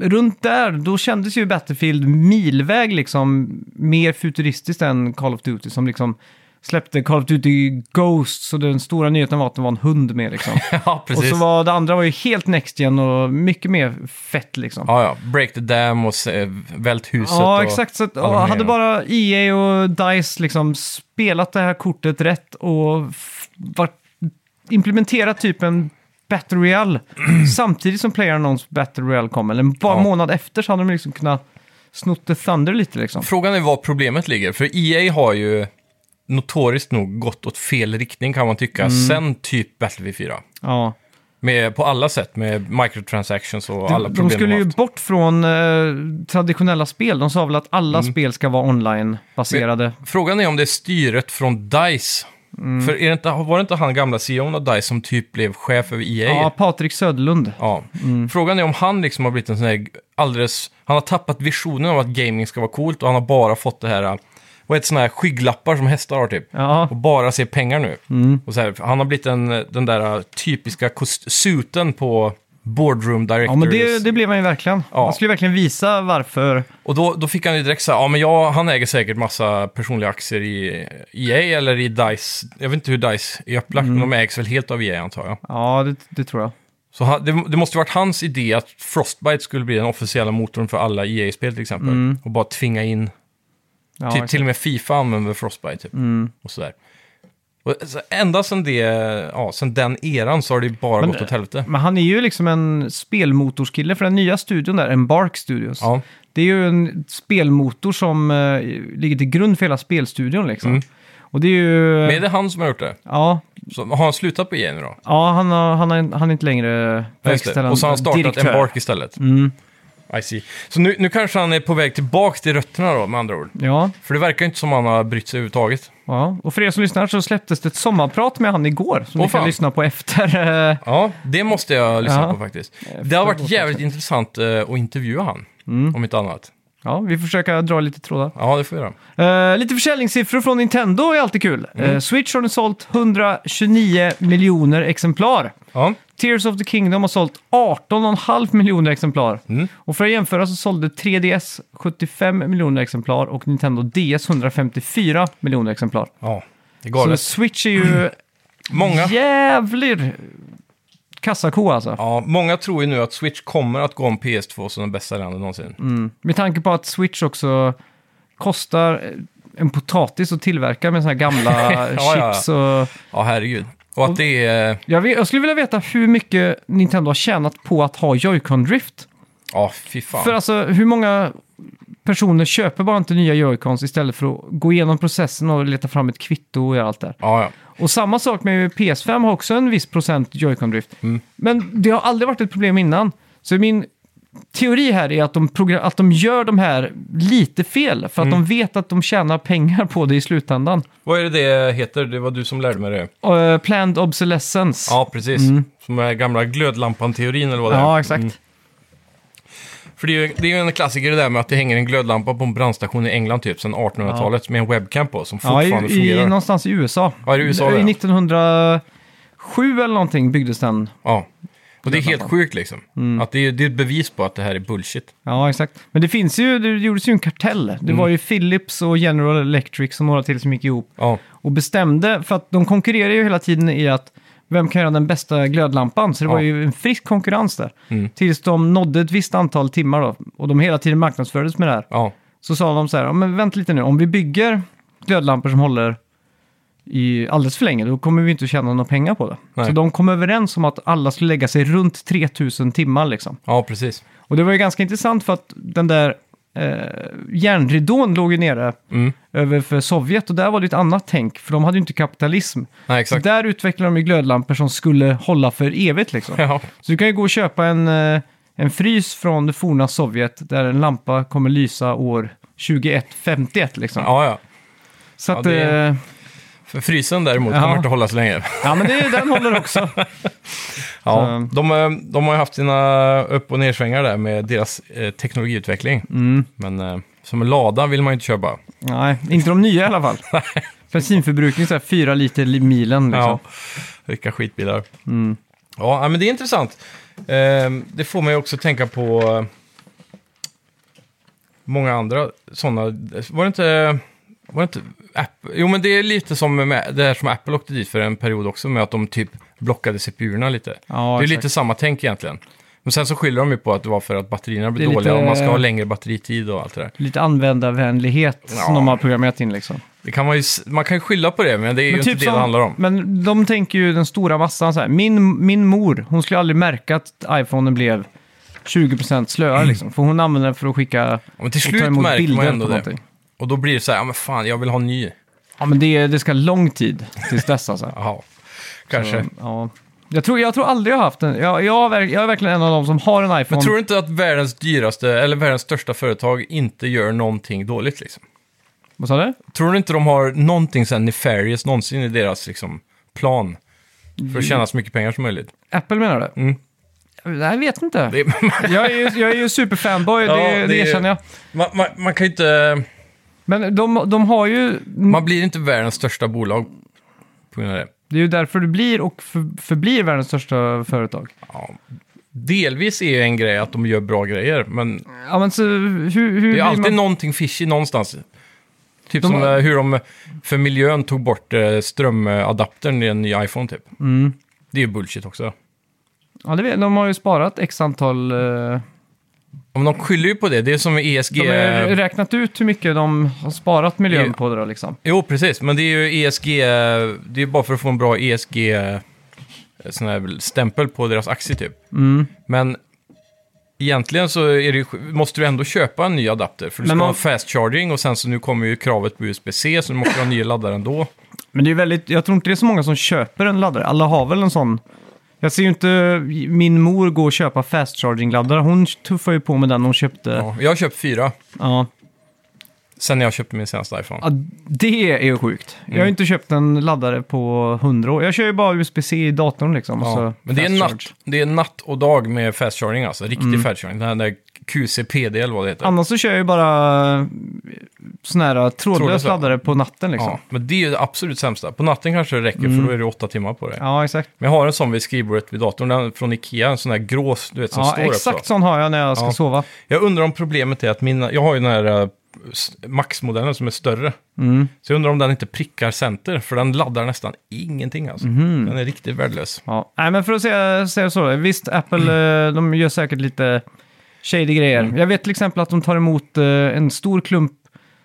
runt där, då kändes ju Battlefield milväg liksom mer futuristiskt än Call of Duty som liksom släppte Call of Duty Ghosts och den stora nyheten var att det var en hund med liksom. ja, och precis. så var det andra var ju helt next gen och mycket mer fett liksom. Ja, ja. Break the dam och se, vält huset. Ja, och exakt. Så att, och de hade bara EA och DICE liksom spelat det här kortet rätt och varit, implementerat typ en Battle Royale samtidigt som PlayerUnknown's Battle Royale kom, eller bara Ja. en månad efter så hade de liksom kunnat snott the Thunder lite liksom. Frågan är var problemet ligger. För EA har ju notoriskt nog gått åt fel riktning kan man tycka, Mm. sen typ Battlefield 4. Ja. Med, på alla sätt, med microtransactions och alla De, problem de skulle ju haft. bort från eh, traditionella spel. De sa väl att alla spel ska vara online-baserade. Frågan är om det är styret från DICE. Mm. För är det inte, var det inte han gamla CEOn av DICE som typ blev chef över EA? Ja, Patrik Söderlund. Ja. Mm. Frågan är om han liksom har blivit en sån här alldeles... Han har tappat visionen av att gaming ska vara coolt och han har bara fått det här... Vad heter såna här skygglappar som hästar har typ? Ja, Och bara ser pengar nu. Mm. Och så här, han har blivit en, den där typiska kost- suiten på boardroom directors. ja men det, det blev han ju verkligen. Ja. Han skulle verkligen visa varför. Och då, då fick han ju direkt säga, ja men jag, han äger säkert massa personliga aktier i EA eller i DICE. Jag vet inte hur DICE är upplagt, Mm. men de ägs väl helt av EA antar jag. Ja, det, det tror jag. Så han, det, det måste ju varit hans idé att Frostbite skulle bli den officiella motorn för alla EA-spel till exempel. Och bara tvinga in, Mm. Ja, exakt. till och med Fifa använder Frostbite typ. Mm. Och sådär. Och, så, ända sedan, det, ja, sedan den eran så har det ju bara Men- gått åt helvete. Men han är ju liksom en spelmotorskille för den nya studion där, Embark Studios. Ja, Det är ju en spelmotor som eh, ligger till grund för hela spelstudion liksom. Mm. Och det är ju... men är det han som har gjort det? Ja, Så, har han slutat på EA nu då? ja han, har, han, har, han är inte längre verkställande Och så har han startat direktör. Embark istället. Mm. I see. Så nu, nu kanske han är på väg tillbaka till rötterna då, med andra ord. Ja, För det verkar inte som han har brytt sig överhuvudtaget. ja, och för er som lyssnar så släpptes det ett sommarprat med han igår som Åh, ni kan fan. lyssna på efter. eh, Ja, det måste jag lyssna Ja. på faktiskt. Det har varit jävligt intressant eh, att intervjua han, Mm. om inte annat. Ja, vi försöker dra lite trådar. Ja, det får vi göra. Eh, lite försäljningssiffror från Nintendo är alltid kul. Mm. Eh, Switch har nu sålt 129 miljoner exemplar. Ja, Tears of the Kingdom har sålt 18,5 miljoner exemplar. Mm. Och för att jämföra så sålde 3DS 75 miljoner exemplar och Nintendo DS 154 miljoner exemplar. ja. det är Så galet. Switch är ju Många. jävligt kassako alltså. Ja, många tror ju nu att Switch kommer att gå om PS2 som den bästa säljande någonsin. Mm. Med tanke på att Switch också kostar en potatis att tillverka med såna här gamla Ja, chips och... Ja, herregud. Och att det är... Jag, vet, jag skulle vilja veta hur mycket Nintendo har tjänat på att ha Joy-Con-drift. Ja, fy fan. För alltså, hur många personer köper bara inte nya Joy-Cons istället för att gå igenom processen och leta fram ett kvitto och göra allt det. Ja, ja. Och samma sak med PS5 har också en viss procent Joy-Con-drift. Mm. Men det har aldrig varit ett problem innan. Så min teori här är att de, program- att de gör de här lite fel. För att Mm. de vet att de tjänar pengar på det i slutändan. Vad är det det heter? Det var du som lärde mig det. Eh, planned obsolescence. Ja, precis. Som är gamla glödlampan-teorin eller vad det är. Mm. Ja, exakt. Mm. För det är, ju, det är ju en klassiker det där med att det hänger en glödlampa på en brandstation i England typ sedan 1800-talet med en webcam på som Ja, fortfarande i, i, fungerar. någonstans i USA. Ja, i USA det, I ja. 1907 eller någonting byggdes den. Ja. Och det är helt sjukt liksom. Mm. Att det, är, det är ett bevis på att det här är bullshit. Ja, exakt. Men det finns ju, det gjordes ju en kartell. Det Mm. var ju Philips och General Electric som några till som gick ihop Ja, och bestämde, för att de konkurrerar ju hela tiden i att vem kan göra den bästa glödlampan? Så det var ju en frisk konkurrens där. Mm. Tills de nådde ett visst antal timmar då, och de hela tiden marknadsfördes med det här. ja, Så sa de så här, "Ja, men vänta lite nu, om vi bygger glödlampor som håller i alldeles för länge, då kommer vi inte tjäna några pengar på det. Nej. Så de kom överens om att alla skulle lägga sig runt 3000 timmar liksom. ja, precis. Och det var ju ganska intressant för att den där eh, järnridån låg ju nere Mm. över för Sovjet och där var det ett annat tänk, för de hade ju inte kapitalism. Nej, Så exakt. där utvecklade de ju glödlampor som skulle hålla för evigt liksom. Ja, Så du kan ju gå och köpa en, eh, en frys från det forna Sovjet där en lampa kommer lysa år 2151 liksom. ja, ja. Så Ja, att, det är- eh, För frysen däremot Ja. kommer inte hålla så länge. ja men det, den håller också. Ja, de, eh, de har ju haft sina upp och nersvängar där med deras eh, teknologiutveckling. Mm. Men eh, som en lada vill man ju inte köpa. Nej, inte de nya i alla fall. Bensinförbrukning så här 4 liter milen liksom. Ja, vilka skitbilar. Mm. Ja, ja, men det är intressant. Eh, det får mig också tänka på eh, många andra sådana. Var det inte... Var det inte Apple? Jo, men det är lite som med, det här som Apple åkte dit för en period också med att de typ blockade CPU-erna lite. Ja, det är exakt. lite samma tänk egentligen. Men sen så skyller de ju på att det var för att batterierna är dåliga lite- och man ska ha längre batteritid och allt det där. Lite användarvänlighet Ja. som de har programmerat in liksom. Det kan man, ju, man kan ju skylla på det, men det är ju Men inte typ det som- det handlar om. Men de tänker ju den stora massan så här. Min, min mor, hon skulle aldrig märka att iPhonen blev 20% slöare liksom. För hon använder den för att skicka Mm. Men till slut emot märker man ändå det. någonting. Och då blir det så här, ja men fan, jag vill ha ny. Ja, men det, det ska lång tid tills dess alltså. Jaha, kanske. Så, ja. jag, tror, jag tror aldrig jag har haft en. Jag, jag, är jag är verkligen en av de som har en iPhone. Men tror du inte att världens dyraste, eller världens största företag inte gör någonting dåligt liksom? Vad sa du? Tror du inte de har någonting sen nefarious någonsin i deras liksom, plan? För att tjäna så mycket pengar som möjligt. Apple menar du? Mm. Nej, jag vet inte. Det, Jag är ju, jag är ju superfanboy, Ja, det, det det är- erkänner jag. man, man, man kan ju inte... Men de, de har ju... Man blir inte världens största bolag på grund av det. Det är ju därför du blir och för, förblir världens största företag. Ja. Delvis är ju en grej att de gör bra grejer, men Ja, men så hur... hur det är alltid man... någonting fishy någonstans. Typ De som eh, hur de för miljön tog bort eh, strömadaptern i en ny iPhone typ. Mm. Det är ju bullshit också. Ja, det vet, de har ju sparat x antal... Om de skyller ju på det, det är som ESG. De har ju räknat ut hur mycket de har sparat miljön på det då liksom. Jo, precis. Men det är ju ESG, det är bara för att få en bra ESG eh, sån här stämpel på deras aktie typ. Mm. Men egentligen så det, måste du ändå köpa en ny adapter. För du Men ska man- ha fast charging och sen så nu kommer ju kravet på USB-C så du måste ha nya laddare ändå. Men det är väldigt, jag tror inte det är så många som köper en laddare. Alla har väl en sån. Jag ser ju inte min mor gå och köpa fast charging-laddare. Hon tuffar ju på med den hon köpte. Ja. Ja, jag har köpt fyra sen jag köpte min senaste iPhone. Ja, det är ju sjukt. Jag Mm. har ju inte köpt en laddare på hundra år. Jag kör ju bara USB-C i datorn liksom. Ja, men det är, natt, det är natt och dag med fast charging alltså. Riktig fast charging. Den här där QCPD eller vad det heter. Annars så kör jag ju bara sån här trådlös Trådlös, ja. laddare på natten liksom. Ja, men det är ju det absolut sämsta. På natten kanske det räcker Mm. för då är det åtta timmar på det. Ja, exakt. Men jag har en sån vid skrivbordet vid datorn, den från Ikea, en sån där grå, du vet, som Ja, står exakt upp så. sån har jag när jag ska Ja. sova. Jag undrar om problemet är att mina, jag har ju den här eh, s- Max-modellen som är större. Mm. Så jag undrar om den inte prickar center, för den laddar nästan ingenting alltså. Mhm. Den är riktigt värdelös. Ja, nej men för att säga, säga så. Visst, Apple, eh, de gör säkert lite shady grejer. Mm. Jag vet till exempel att de tar emot eh, en stor klump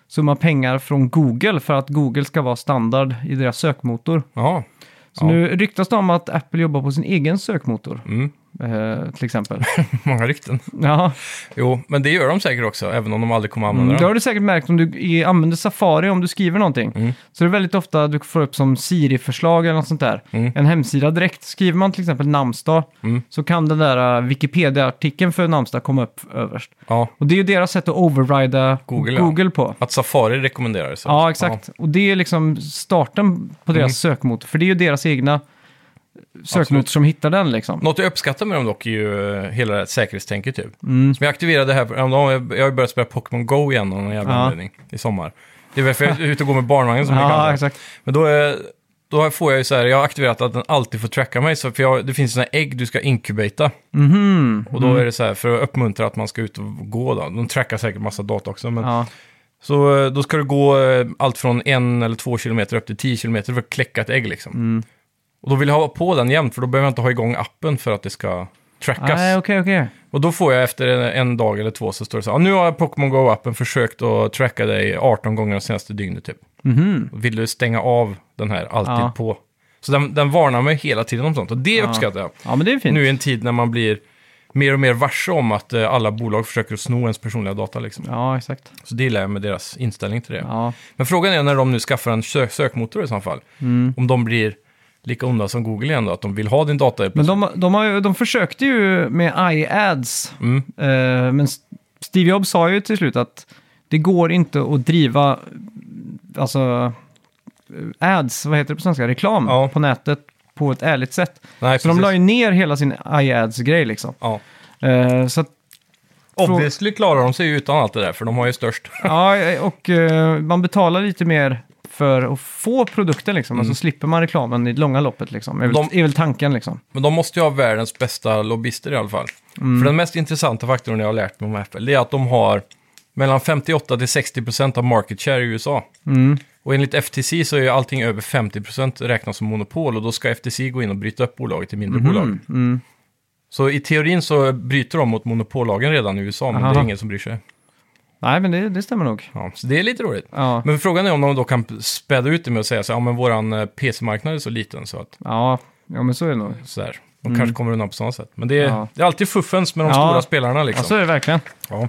summa pengar från Google för att Google ska vara standard i deras sökmotor. Ja, Så Ja. nu ryktas det om att Apple jobbar på sin egen sökmotor, mm. Eh, till exempel. många rykten. ja, Jo, men det gör de säkert också, även om de aldrig kommer använda mm, det har du säkert märkt om du i- använder Safari om du skriver någonting. Mm. Så det är väldigt ofta du får upp som Siri-förslag eller något sånt där. Mm. En hemsida direkt. Skriver man till exempel namnsdag Mm. så kan den där uh, Wikipedia-artikeln för namnsdag komma upp överst. Ja, Och det är ju deras sätt att overrida Google, Google, ja. på. att Safari rekommenderar det. så. Ja, exakt. Och det är liksom starten på deras Mm. sökmotor. För det är ju deras egna sökmotor Absolut. som hittar den liksom. Något jag uppskattar med dem dock är ju eh, hela det här säkerhetstänket typ. Mm. Som jag aktiverade här, häromdagen, jag har ju börjat spela Pokémon Go igen av någon jävla Ja. anledning i sommar. Det är varför jag är ute och går med barnvagnen som jag Ja, kallar det. exakt. Men då, är, då får jag ju så här, jag har aktiverat att den alltid får tracka mig, så för jag, det finns sådana ägg du ska incubata. Mhm. Och då är det så här, för att uppmuntra att man ska ut och gå då. De trackar säkert massa data också, men Ja. Så eh, då ska du gå eh, allt från en eller två kilometer upp till tio kilometer för att kläcka ett ägg liksom. Och då vill jag ha på den jämt, för då behöver jag inte ha igång appen för att det ska trackas. Nej, okej, okej. Och då får jag efter en, en dag eller två så står det så här, "Ja, nu har Pokémon Go-appen försökt att tracka dig 18 gånger de senaste dygnet typ. Mhm. Vill du stänga av den här alltid Ja. på? Så den, den varnar mig hela tiden om sånt, och det uppskattar jag. Ja, men det är fint. Nu i en tid när man blir mer och mer varse om att eh, alla bolag försöker sno ens personliga data liksom. Ja, exakt. Så det gillar jag med deras inställning till det. Ja. Men frågan är när de nu skaffar en sö sökmotor i så fall. Mm. Om de blir lika onda som Google igen då, att de vill ha din data. Men de, de, har de försökte ju med iAds. Mm. Eh, men Steve Jobs sa ju till slut att det går inte att driva alltså, ads, vad heter det på svenska, reklam Ja. på nätet på ett ärligt sätt. Nej, Så de precis. la ju ner hela sin iAds-grej liksom. Ja. Eh, så att, Obviously klarar de sig ju utan allt det där, för de har ju störst. ja, och eh, man betalar lite mer för att få produkten liksom. Och så slipper man reklamen i det långa loppet liksom. Är väl, Mm. De- är väl tanken liksom. Men de måste ju ha världens bästa lobbyister i alla fall. Mm. För den mest intressanta faktorn jag har lärt mig om Apple, det är att de har mellan 58 till 60 procent av market share i USA. Mm. Och enligt FTC så är ju allting över 50 procent räknas som monopol och då ska FTC gå in och bryta upp bolaget till mindre bolag. Mm. Så i teorin så bryter de mot monopollagen redan i USA, men det är Aha. ingen som bryr sig. Nej, men det, det stämmer nog. Ja, så det är lite roligt. Ja, Men frågan är om de då kan späda ut det med att säga så här, ja men våran eh, PC-marknad är så liten så att ja, ja men så är det nog. så här, de kanske kommer undan på sådana sätt. Men det är, Mm. Ja. det är alltid fuffens med de Ja. stora spelarna Ja, liksom. så är det verkligen. Ja.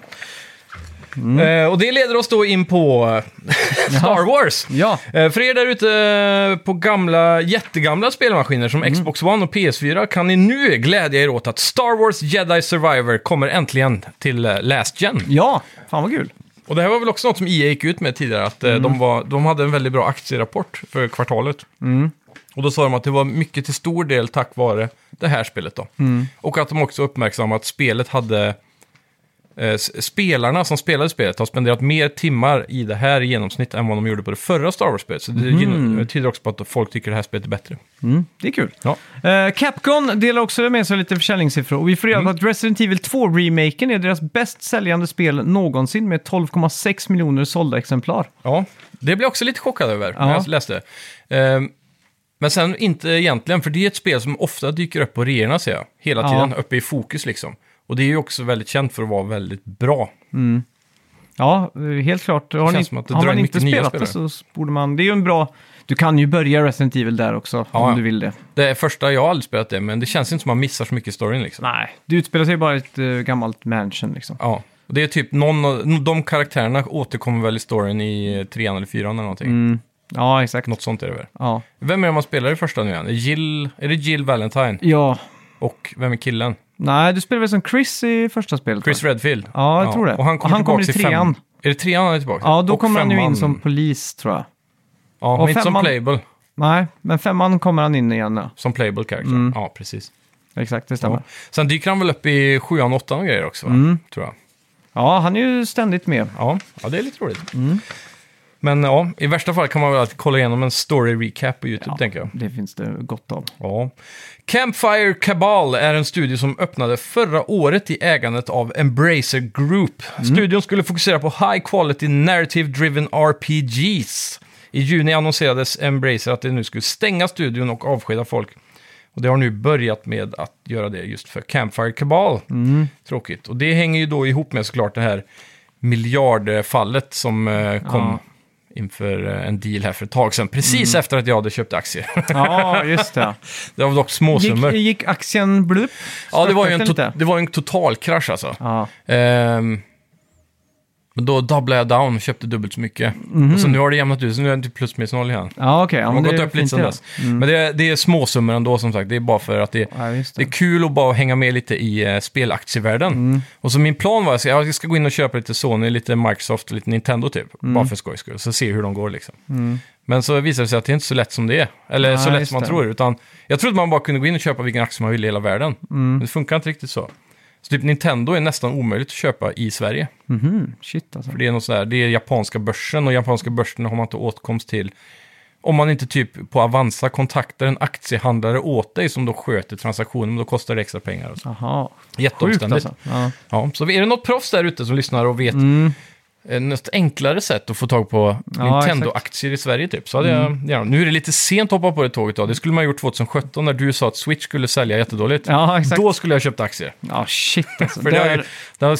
Eh, och det leder oss då in på eh, Star Wars. Ja, Eh, för er där ute på gamla, jättegamla spelmaskiner som Mm. Xbox One och PS4 kan ni nu glädja er åt att Star Wars Jedi Survivor kommer äntligen till Last Gen. ja, fan vad kul. Och det här var väl också något som EA gick ut med tidigare, att eh, de, var, de hade en väldigt bra aktierapport för kvartalet. Mm. Och då sa de att det var mycket till stor del tack vare det här spelet då. Mm. Och att de också uppmärksammade att spelet hade... Eh, spelarna som spelade spelet har spenderat mer timmar i det här i genomsnitt än vad de gjorde på det förra Star Wars-spelet. Så det gyn- tyder också på att folk tycker det här spelet är bättre. Mm, det är kul. Ja. Eh, Capcom delar också med sig lite försäljningssiffror och vi får reda på Mm. att Resident Evil 2-remaken är deras bäst säljande spel någonsin med 12,6 miljoner sålda exemplar. Ja, det blev jag också lite chockad över när Ja. jag läste. Ehm, men sen inte egentligen, för det är ett spel som ofta dyker upp på reorna ser jag. Hela Ja. tiden, uppe i fokus liksom. Och det är ju också väldigt känt för att vara väldigt bra. Ja, eh, helt klart. Har, känns ni, som att det har man in inte spelat det så borde man... Det är ju en bra... Du kan ju börja Resident Evil där också Ja, om ja. du vill det. Det är första, jag har aldrig spelat det, men det känns inte som att man missar så mycket i storyn liksom. Nej, det utspelar sig bara i ett uh, gammalt mansion liksom. Ja, och det är typ någon av, de karaktärerna återkommer väl i storyn i eh, trean eller fyran eller någonting. Mm. Ja, exakt. Något sånt är det väl. Ja. Vem är det man spelar i första nu igen? Är Jill, är det Jill Valentine? ja. Och vem är killen? Nej, du spelar väl som Chris i första spelet? Chris va? Redfield? Ja, jag tror det. Och han kommer han kommer i i fem. trean. Är det trean han är tillbaka? Ja, då Och kommer han ju in femman. som polis tror jag. Ja, och men inte som femman- playable. Nej, men femman kommer han in igen nu. Som playable character. Mm. Ja, precis. Exakt, det stämmer. Ja. Sen dyker han väl upp i sjuan, åttan och grejer också, va? Mm. tror jag. Ja, han är ju ständigt med. Ja, ja, det är lite roligt. Men ja, i värsta fall kan man väl alltid kolla igenom en story recap på YouTube, tänker jag. Det finns det gott av. Ja. Campfire Cabal är en studio som öppnade förra året i ägandet av Embracer Group. Studion skulle fokusera på high quality narrative driven RPGs. I juni annonserades Embracer att de nu skulle stänga studion och avskeda folk. Och det har nu börjat med att göra det just för Campfire Cabal. Tråkigt. Och det hänger ju då ihop med såklart det här miljardfallet som eh, kom Ja. Inför eh, en deal här för ett tag sedan. Precis efter att jag hade köpt aktier. Ja, just det. det var dock småsummor. Gick, gick aktien blup? Ja, det var ju en, to- det var en total krasch alltså. Ja. Ehm, men då doublade jag down och köpte dubbelt så mycket. Och så nu har det jämnat ut, så nu är det typ plus minus noll igen. Ja, okej. Ja, Det men har det gått är upp lite fint sedan det. dess. Men det är, det är småsummor ändå som sagt. Det är bara för att det, Ja, just det det. är kul att bara hänga med lite i uh, spelaktievärlden. Och så min plan var att jag, ska gå in och köpa lite Sony, lite Microsoft och lite Nintendo typ. Bara för skojs skull. Så se hur de går liksom. Men så visade det sig att det är inte så lätt som det är. Eller Nej, så lätt just som man det. tror. Utan jag trodde man bara kunde gå in och köpa vilken aktie man ville i hela världen. Men det funkar inte riktigt så. Så typ Nintendo är nästan omöjligt att köpa i Sverige. Mhm, Shit alltså. För det är något sådär, det är japanska börsen och japanska börsen har man inte åtkomst till. Om man inte typ på Avanza kontaktar en aktiehandlare åt dig som då sköter transaktionen, då kostar det extra pengar. Och så. Jaha. Sjukt Jätteomständigt. alltså. Ja. Ja, så är det något proffs där ute som lyssnar och vet Mm. Eh, något enklare sätt att få tag på Ja, Nintendo-aktier i Sverige typ. Så hade jag, ja, nu är det lite sent att hoppa på det tåget då. Det skulle man ha gjort 2017 när du sa att Switch skulle sälja jättedåligt. Ja, exakt. Då skulle jag ha köpt aktier. Ja, shit alltså. För det har, ju- Där- det har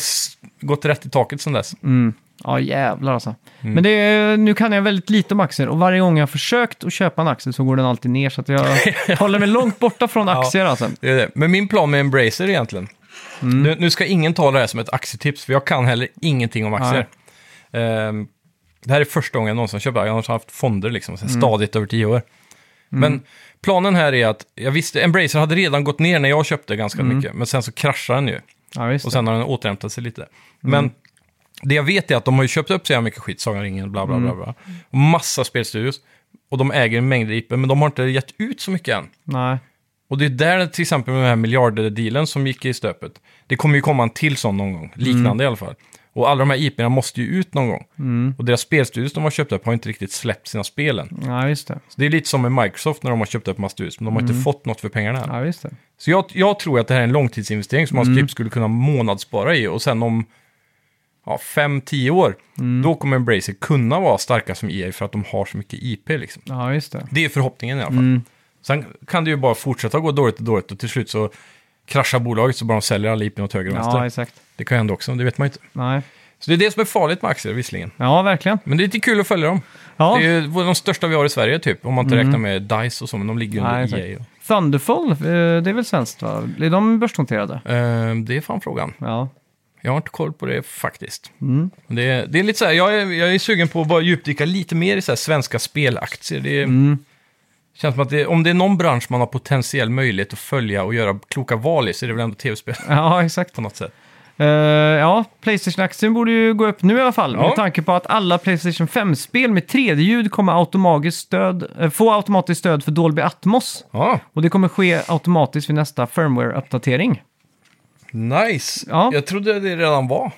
gått rätt i taket sedan dess. Mm. Ja, jävlar alltså. Mm. Men det nu kan jag väldigt lite om aktier och varje gång jag har försökt att köpa en aktie så går den alltid ner. Så jag håller mig långt borta från aktier alltså. Det är det. Men min plan med Embracer egentligen. Mm. Nu, nu ska ingen ta det här som ett aktietips, för jag kan heller ingenting om aktier. Ehm, det här är första gången jag någonsin köpt aktier. Jag har haft fonder liksom, Mm. stadigt över tio år. Men planen här är att, jag visste, Embracer hade redan gått ner när jag köpte ganska mycket, men sen så kraschade den ju. Ja. Och sen har den återhämtat sig lite. Men det jag vet är att de har ju köpt upp så här mycket skit, Sagan ringen, bla bla bla. bla. Och massa spelstudios. Och de äger en mängd IP, men de har inte gett ut så mycket än. Nej. Och det är där till exempel med den här miljarddealen som gick i stöpet. Det kommer ju komma en till sån någon gång, liknande i alla fall. Och alla de här IP'na måste ju ut någon gång. Och deras spelstudios de har köpt upp har inte riktigt släppt sina spel än. Ja, just det. Så det är lite som med Microsoft när de har köpt upp massa studios, men de har inte fått något för pengarna. Ja, visst det. Så jag, jag tror att det här är en långtidsinvestering som man typ skulle kunna månadsspara i och sen om ja, 5-10 år, då kommer Embracer kunna vara starka som EA för att de har så mycket IP liksom. Ja, just det. Det är förhoppningen i alla fall. Sen kan det ju bara fortsätta gå dåligt och dåligt och till slut så kraschar bolaget så bara de säljer alla IP åt höger och Ja, vänster. exakt. Det kan ju hända också, det vet man ju inte. Nej. Så det är det som är farligt med aktier visserligen. Ja, verkligen. Men det är lite kul att följa dem. Ja. Det är ju de största vi har i Sverige typ, om man inte räknar med DICE och så, men de ligger ju under exakt. EA. Och, Thunderfall, eh, det är väl svenskt va? Är de börsnoterade? Eh, det är fan frågan. Ja. Jag har inte koll på det faktiskt. Mm. Det, är, det är lite så här, jag är, jag är sugen på att bara djupdyka lite mer i så här svenska spelaktier. Det är, Mm. Känns som att det, om det är någon bransch man har potentiell möjlighet att följa och göra kloka val i så är det väl ändå tv-spel Ja, exakt. på något sätt. Eh, ja, Playstation-aktien borde ju gå upp nu i alla fall. Ja. Med tanke på att alla Playstation 5-spel med 3D-ljud kommer automatiskt stöd, eh, få automatiskt stöd för Dolby Atmos. Ja, Och det kommer ske automatiskt vid nästa firmware-uppdatering. nice. Ja. Jag trodde det redan var.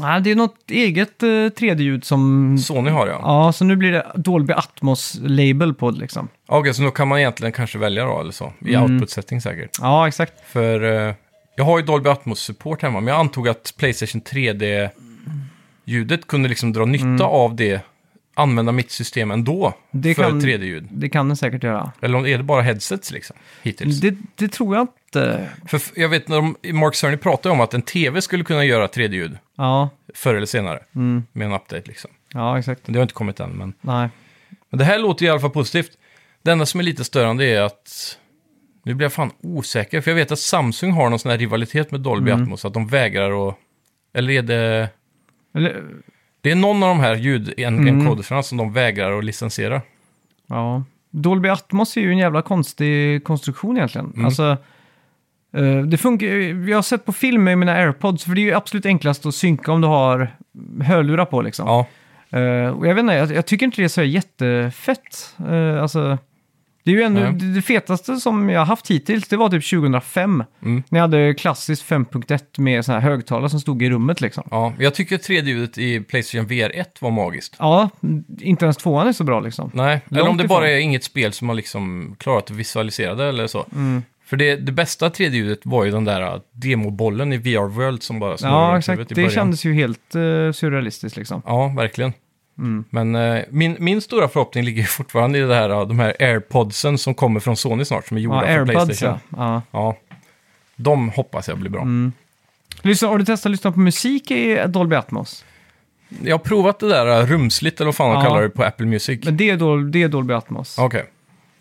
Ja, det är något eget eh, 3D-ljud som... Sony har jag. Ja, så nu blir det Dolby Atmos-label på det liksom. Okej, så då kan man egentligen kanske välja då, eller så. I Mm. output setting säkert. Ja, exakt. För eh, jag har ju Dolby Atmos-support hemma, men jag antog att Playstation 3D-ljudet kunde liksom dra nytta av det, använda mitt system ändå. Det för kan- 3D-ljud. Det kan den säkert göra. Eller om- är det bara headsets liksom, hittills? Det, det tror jag inte. För f- jag vet när de, Mark Cerny pratade om att en TV skulle kunna göra 3D-ljud Ja, förr eller senare. Mm. Med en update liksom. ja exakt. Men det har inte kommit än, men... Nej. Men det här låter i alla fall positivt. Det enda som är lite störande är att... Nu blir jag fan osäker, för jag vet att Samsung har någon sån här rivalitet med Dolby Mm. Atmos, att de vägrar att... Eller är det... Eller, Det är någon av de här Mm. ljud-encoderserna som de vägrar att licensiera. ja. Dolby Atmos är ju en jävla konstig konstruktion egentligen. Mm. Alltså, eh, det funkar, jag har sett på film med mina airpods, för det är ju absolut enklast att synka om du har hörlurar på liksom. Ja, Eh, och jag vet inte, jag, jag tycker inte det är så jättefett. Uh, alltså, Det är ju ändå Nej. det, fetaste som jag har haft hittills, det var typ 2005. Mm. När jag hade klassiskt 5.1 med såna här högtalare som stod i rummet liksom. Ja, jag tycker 3D-ljudet i Playstation VR 1 var magiskt. Ja, inte ens tvåan är så bra liksom. Nej, eller Långt om det ifrån. bara är inget spel som har liksom klarat att visualisera det eller så. Mm. För det, det bästa 3D-ljudet var ju den där äh, demobollen i VR World som bara snurrade Ja, exakt. i Det kändes ju helt uh, surrealistiskt liksom. Ja, verkligen. Mm. Men eh, min, min stora förhoppning ligger fortfarande i det här, de här airpodsen som kommer från Sony snart, som är gjorda Ja, för airbuds Playstation. ja. ja. De hoppas jag blir bra. Mm. Lyssna, har du testat att lyssna på musik i Dolby Atmos? Jag har provat det där äh, rumsligt, eller vad fan de Ja. kallar det på Apple Music. Men det är, Dol- det är Dolby Atmos. Okej.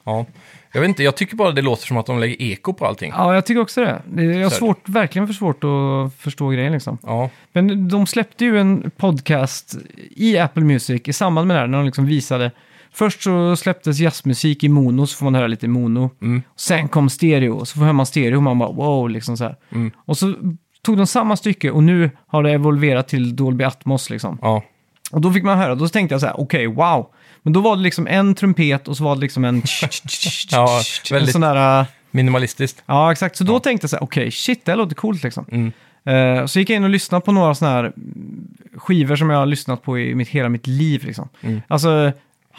Ja. Jag vet inte, jag tycker bara det låter som att de lägger eko på allting. Ja, jag tycker också det. det jag har svårt, verkligen för svårt att förstå grejen liksom. Ja, Men de släppte ju en podcast i Apple Music i samband med det här, när de liksom visade... Först så släpptes jazzmusik i mono, så får man höra lite mono. Mm. Sen kom stereo, så får man stereo och man bara wow, liksom så här. Mm. Och så tog de samma stycke och nu har det evolverat till Dolby Atmos liksom. ja, Och då fick man höra, då tänkte jag så här, okej, wow. Men då var det liksom en trumpet och så var det liksom en... Ja, en väldigt- sån där... äh, minimalistiskt. Ja, exakt. Så då tänkte jag så här, okej, shit, det här låter coolt liksom. Mm. Eh, så gick jag in och lyssnade på några sådana här mm, skivor som jag har lyssnat på i mitt, hela mitt liv. Liksom. Mm. Alltså,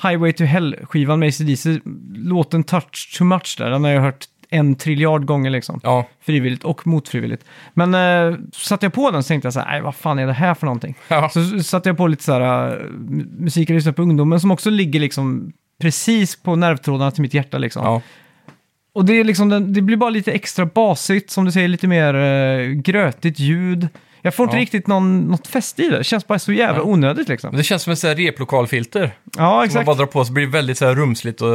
Highway to Hell-skivan med ACDC, låten Touch Too Much där, den har jag hört en triljard gånger liksom. Ja, Frivilligt och motfrivilligt. Men eh, satte jag på den så tänkte jag så här, vad fan är det här för någonting? ja. Så satte jag på lite så här uh, musik jag lyssnar på ungdomen som också ligger liksom precis på nervtrådarna till mitt hjärta liksom. ja. Och det, är liksom det blir bara lite extra basigt, som du säger, lite mer uh, grötigt ljud. Jag får inte Ja. riktigt någon, något fäste i det. Det känns bara så jävla onödigt liksom. Men Det känns som ett så här replokalfilter. Ja, Som man exakt. bara drar på så blir det väldigt så här rumsligt och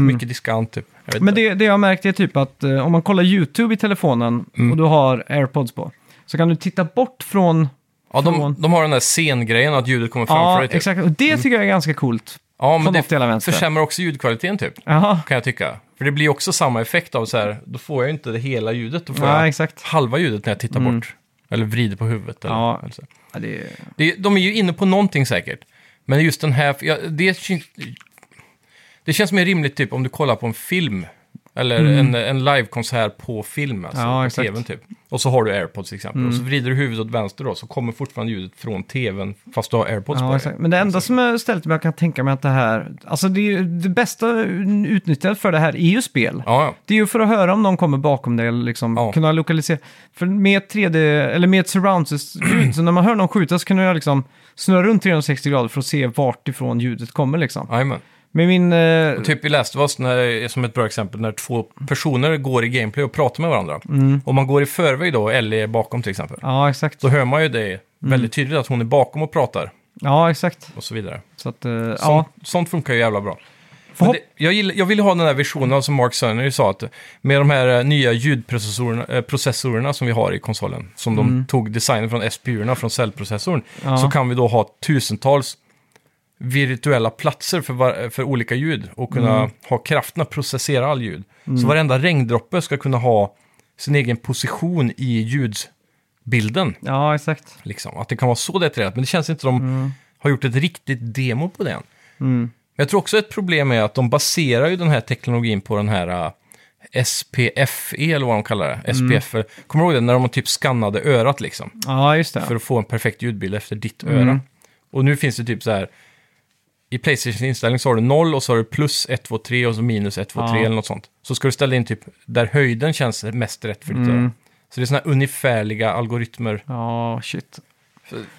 mycket diskant typ. Jag vet Mm. Men inte. det, det jag har märkt är typ att eh, om man kollar YouTube i telefonen Mm. och du har airpods på, så kan du titta bort från... ja, de, de har den där scengrejen att ljudet kommer framför Ja, dig typ. exakt. Och det tycker jag är ganska coolt. Ja, men det vänster. försämrar också ljudkvaliteten typ. Jaha. Kan jag tycka. För det blir också samma effekt av så här, då får jag ju inte det hela ljudet. Då får Ja, jag exakt. halva ljudet när jag tittar Mm. bort. Eller vrider på huvudet. Eller, Ja. eller så. Ja, det, Det, de är ju inne på någonting säkert. Men just den här, ja, det, kän- det känns mer rimligt typ om du kollar på en film. Eller en, en livekonsert på film, alltså Mm. Ja, på exakt. Mm. tvn typ. Och så har du airpods till exempel. Och så vrider du huvudet åt vänster då, så kommer fortfarande ljudet från tvn fast du har airpods på ja, dig. exakt. Men det enda som är ställt mig jag kan tänka mig att det här... Alltså det, ju- det bästa utnyttjandet för det här är ju spel. Ja, ja. Det är ju för att höra om någon kommer bakom dig eller liksom Ja. kunna lokalisera. För med ett 3D, eller med ett surround-ljud, så när man hör någon skjuta så kan jag liksom snurra runt 360 grader för att se vart ifrån ljudet kommer liksom. Jajamän. Med min... Eh, typ i Last of Us, när, som ett bra exempel, när två personer går i gameplay och pratar med varandra. Mm. Om man går i förväg då, Ellie är bakom till exempel. ja, exakt. Då hör man ju det Mm. väldigt tydligt att hon är bakom och pratar Ja, exakt. och så vidare. Så att, eh, ja. Sånt, sånt funkar ju jävla bra. Men det, jag, gillar, jag vill ha den här visionen som Mark Cerner sa, att med de här eh, nya ljudprocessorerna eh, som vi har i konsolen, som de tog designen från SPU-erna från cellprocessorn, Mm. Ja. så kan vi då ha tusentals virtuella platser för, var, för olika ljud och kunna Mm. ha kraften att processera all ljud. Så varenda regndroppe ska kunna ha sin egen position i ljudbilden. ja, exakt. Liksom. Att det kan vara så detaljerat, men det känns inte som de har gjort ett riktigt demo på det än. Mm. Men jag tror också ett problem är att de baserar ju den här teknologin på den här uh, SPFE, eller vad de kallar det. SPF. Kommer du ihåg det? När de typ skannade örat liksom. Ja, just det. För att få en perfekt ljudbild efter ditt Mm. öra. Och nu finns det typ så här. I Playstation inställning så har du 0 och så har du plus 1, 2, 3 och så minus 1, 2, 3 Ja. eller något sånt. Så ska du ställa in typ där höjden känns mest rätt för ditt Mm. öra. Så det är sådana här ungefärliga algoritmer. Ja, shit.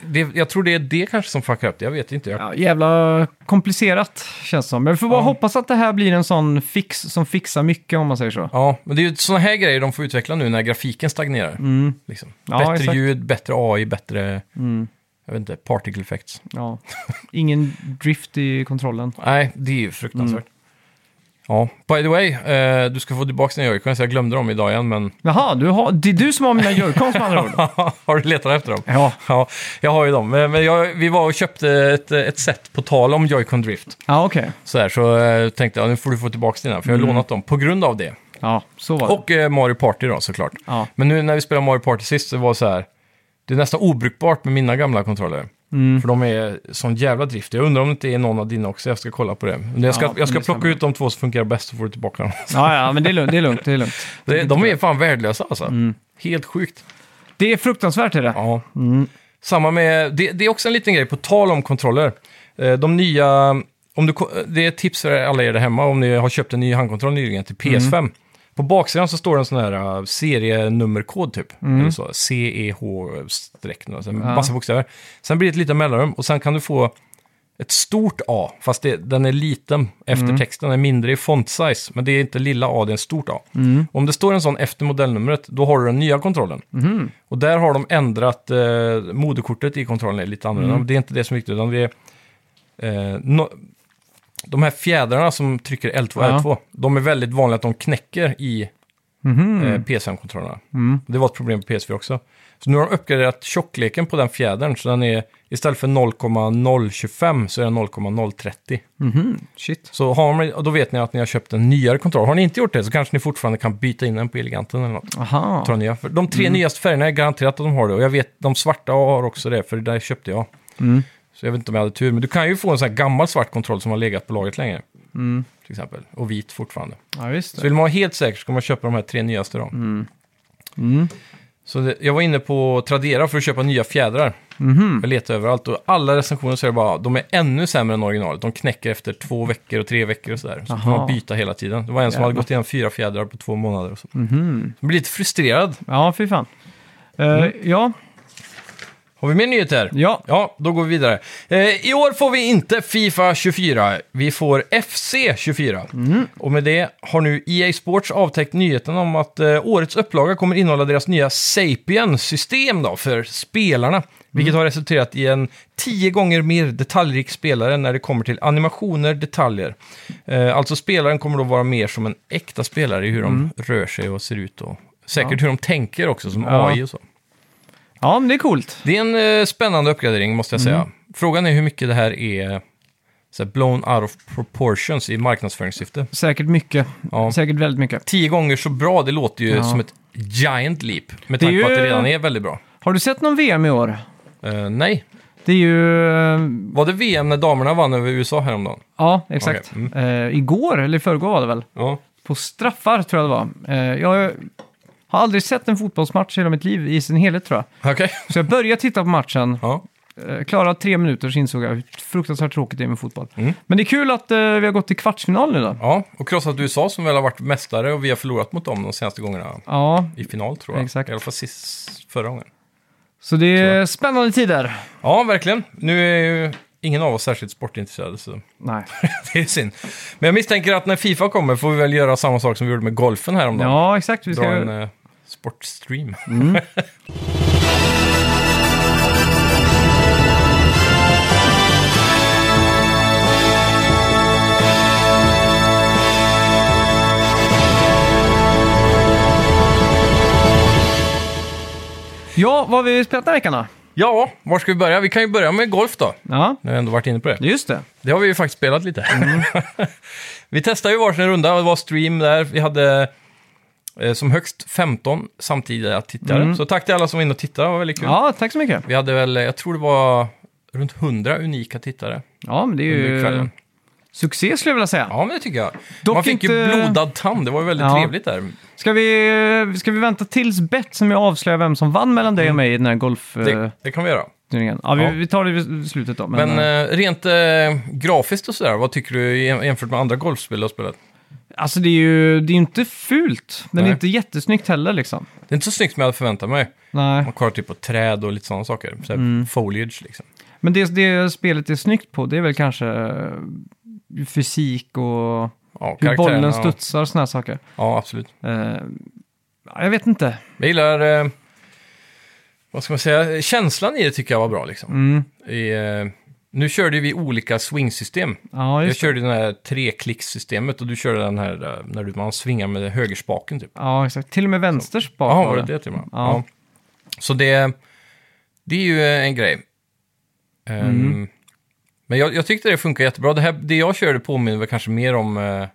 Det, jag tror det är det kanske som fuckar upp det, jag vet inte. Jag, Ja, jävla komplicerat känns det som. Men vi får bara Ja. hoppas att det här blir en sån fix som fixar mycket om man säger så. Ja, men det är ju sådana här grejer de får utveckla nu när grafiken stagnerar. Mm. Liksom. Ja, bättre exakt. ljud, bättre AI, bättre, Mm. Jag vet inte, particle effects. Ja. Ingen drift i kontrollen. Nej, det är ju fruktansvärt. Mm. Ja, by the way, eh, du ska få tillbaka dina joycons. Jag glömde dem idag igen, men Jaha, du har, det är du som har mina joycons med andra ord. har du letat efter dem? Ja, Ja, jag har ju dem. Men men jag, vi var och köpte ett, ett set på tal om Joy-Con Drift. ja okej. Så, här, så eh, tänkte jag, nu får du få tillbaka dina, för jag Mm. har lånat dem på grund av det. Ja, så var det. Och eh, Mario Party då, såklart. Ja. Men nu när vi spelade Mario Party sist så var det så här, det är nästan obrukbart med mina gamla kontroller. Mm. För de är sån jävla drift. Jag undrar om det inte är någon av dina också. Jag ska kolla på det. Men jag ska, Ja, jag ska det plocka ut de två som fungerar bäst så får du tillbaka dem. Ja, ja, men det är lugnt. Det är lugnt, det är lugnt. Det, de är fan värdelösa alltså. Mm. Helt sjukt. Det är fruktansvärt är det. Ja. Samma med, det, det är också en liten grej på tal om kontroller. Eh, De nya, om du, det är ett tips för alla er där hemma om ni har köpt en ny handkontroll nyligen till PS5. På baksidan så står det en sån här uh, serienummerkod typ. Eller så, CEH-streck, alltså en Ja. massa bokstäver. Sen blir det ett litet mellanrum och sen kan du få ett stort A, fast det, den är liten efter texten, den är mindre i font size, men det är inte lilla A, det är en stort A. Om det står en sån efter modellnumret, då har du den nya kontrollen. Och där har de ändrat eh, moderkortet i kontrollen är lite annorlunda. Men Det är inte det som är viktigt, utan det är eh, no, de här fjädrarna som trycker L2 och Ja. L2, de är väldigt vanliga att de knäcker i Mhm. eh, PS5-kontrollerna. Det var ett problem på PS4 också. Så nu har de uppgraderat tjockleken på den fjädern, så den är istället för 0,025 så är den 0,030. Mhm, Shit. Så har man, och då vet ni att ni har köpt en nyare kontroll. Har ni inte gjort det så kanske ni fortfarande kan byta in den på Eleganten eller något. Aha. Ta nya. För de tre nyaste färgerna är garanterat att de har det. Och jag vet, de svarta har också det, för det där köpte jag. Mm. Så jag vet inte om jag hade tur. Men du kan ju få en sån här gammal svart kontroll som har legat på lagret länge. Till exempel. Och vit fortfarande. Ja, visst. Så vill man vara helt säker så ska man köpa de här tre nyaste då. Mm. Så det, jag var inne på Tradera för att köpa nya fjädrar. Mhm. Jag letade överallt och alla recensioner säger bara de är ännu sämre än originalet. De knäcker efter två veckor och tre veckor och sådär. Så får Aha. man byta hela tiden. Det var en som hade Jävlar. gått igenom fyra fjädrar på två månader. Och så. Mhm. Jag blir lite frustrerad. Ja, fy fan. Eh, Mm. Ja, Har vi mer nyheter? ja. Ja, då går vi vidare. Eh, I år får vi inte Fifa 24, vi får FC 24. Och med det har nu EA Sports avtäckt nyheten om att eh, årets upplaga kommer innehålla deras nya Sapien-system då, för spelarna. Vilket har resulterat i en tio gånger mer detaljrik spelare när det kommer till animationer, detaljer. Eh, alltså spelaren kommer då vara mer som en äkta spelare i hur de rör sig och ser ut och säkert hur de tänker också som Ja. AI och så. Ja, men det är coolt. Det är en eh, spännande uppgradering måste jag säga. Frågan är hur mycket det här är så här, blown out of proportions i marknadsföringssyfte. Säkert mycket. Ja. Säkert väldigt mycket. Tio gånger så bra, det låter ju Ja. som ett giant leap. Med Det är tanke på att det redan är väldigt bra. Har du sett någon VM i år? Eh, nej, Det är ju... eh, var det VM när damerna vann över USA häromdagen? Ja, exakt. Okej, Eh, igår, eller i förrgår var det väl? Ja. På straffar tror jag det var. Eh, jag har aldrig sett en fotbollsmatch i hela mitt liv i sin helhet tror jag. Okej. Så jag började titta på matchen. Ja. Eh, klarade tre minuter så insåg jag hur fruktansvärt tråkigt det är med fotboll. Mm. Men det är kul att eh, vi har gått till kvartsfinal nu då. ja, och krossat USA som väl har varit mästare och vi har förlorat mot dem de senaste gångerna Ja, i final tror jag. Exakt. I alla fall sist, förra gången. så det är spännande tider. Ja, verkligen. Nu är ju ingen av oss särskilt sportintresserade så Nej. det är synd. Men jag misstänker att när Fifa kommer får vi väl göra samma sak som vi gjorde med golfen häromdagen. Ja, exakt. Vi Dra en ska... eh, sportstream. Ja, vad har vi spelat den här veckan då? Ja, var ska vi börja? Vi kan ju börja med golf då. Ja, Jag har ändå varit inne på det. just det. Det har vi ju faktiskt spelat lite. vi testade ju varsin runda och det var stream där. Vi hade som högst 15 samtidiga tittare. Så tack till alla som var inne och tittade, det var väldigt kul. Ja, tack så mycket. Vi hade väl, jag tror det var runt 100 unika tittare Ja, men det är ju succé skulle jag vilja säga. Ja, men det tycker jag. Dock Man fick ju inte- blodad tand, det var ju väldigt Ja. trevligt där. Ska vi, ska vi vänta tills bett som jag avslöjar vem som vann mellan dig och mig i den här golfturneringen? Det, det kan vi göra. ja, vi, Ja. vi tar det i slutet då. Men, Men eh, eh, rent eh, grafiskt och sådär, vad tycker du jäm- jämfört med andra golfspel du har spelat? Alltså det är ju det är ju inte fult. Den är Nej. inte jättesnyggt heller liksom. Det är inte så snyggt som jag hade förväntat mig. Nej, Man kollar typ på träd och lite sådana saker. Så här Mm. Foliage liksom. men det, det spelet är snyggt på det är väl kanske eh, fysik och Ja, hur karaktärerna bollen och- studsar och här saker. Ja, absolut. Eh, ja, jag vet inte. Jag gillar, eh, vad ska man säga, känslan i det tycker jag var bra liksom. Mm. I, eh, nu körde vi olika swingsystem. Ja, Jag körde det här treklickssystemet och du körde den här eh, när du- man svingar med högerspaken typ. Ja, exakt. Till och med vänsters bak Ja, var det. det till och med? Ja. Så det, det är ju en grej. Ehm, Mm. Men jag, jag tyckte det funkar jättebra. Det, här, det jag körde påminner väl kanske mer om eh,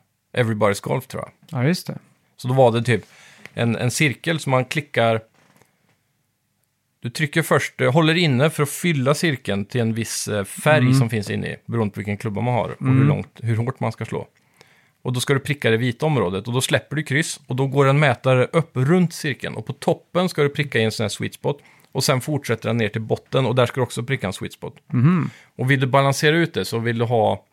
Everybody's Golf tror jag. Ja, just det. Så då var det typ en, en cirkel som man klickar du trycker först, eh, håller inne för att fylla cirkeln till en viss eh, färg Mm. som finns inne i, beroende på vilken klubba man har och hur, långt, hur hårt man ska slå. Och då ska du pricka det vita området och då släpper du kryss och då går en mätare upp runt cirkeln och på toppen ska du pricka i en sån här sweet spot och sen fortsätter den ner till botten och där ska du också pricka en sweet spot. Mhm. Och vill du balansera ut det så vill du ha,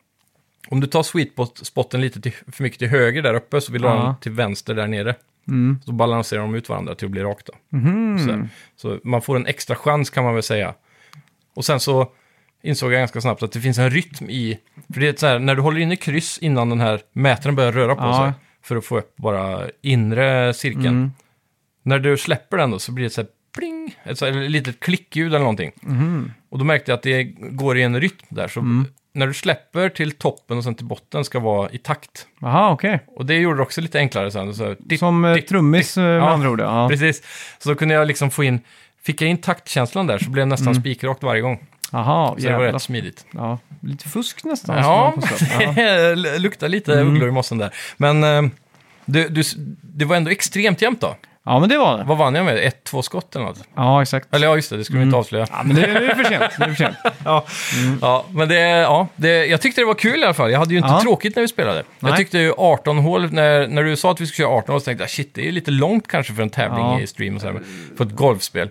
om du tar sweet spot- spotten lite till, för mycket till höger där uppe så vill du ha Ja. den till vänster där nere. Mm. Så balanserar de ut varandra till att bli rakt. Då. Mhm. Så, så man får en extra chans kan man väl säga. Och sen så insåg jag ganska snabbt att det finns en rytm i... För det är så här, när du håller inne kryss innan den här mätaren börjar röra på Ja. sig för att få upp bara inre cirkeln. Mm. När du släpper den då så blir det så här pling, ett så här litet klickljud eller någonting. Mhm. Och då märkte jag att det går i en rytm där. Så Mm. När du släpper till toppen och sen till botten ska vara i takt. Jaha, okej. Och det gjorde det också lite enklare sen. Så ditt, Som eh, ditt, trummis eh, med Ja, andra ord. Ja. Precis. Så då kunde jag liksom få in, fick jag in taktkänslan där så blev det nästan spikrakt varje gång. Jaha, Så det var Mm. rätt smidigt. Ja, lite fusk nästan. Ja. det luktar lite Mm. ugglor i mossen där. Men eh, du, du, det var ändå extremt jämnt då. Ja, men det var det. Vad vann jag med? Ett, två skott eller något? Ja, exakt. Eller ja, just det, det skulle vi inte avslöja. Ja, men det, är för sent. Det är för sent. Ja, ja men det, ja, det, jag tyckte det var kul i alla fall. Jag hade ju inte Ja. tråkigt när vi spelade. Nej. Jag tyckte ju 18 hål, när, när du sa att vi skulle köra 18 hål så tänkte jag shit, det är lite långt kanske för en tävling Ja. i stream och så här, för ett golfspel.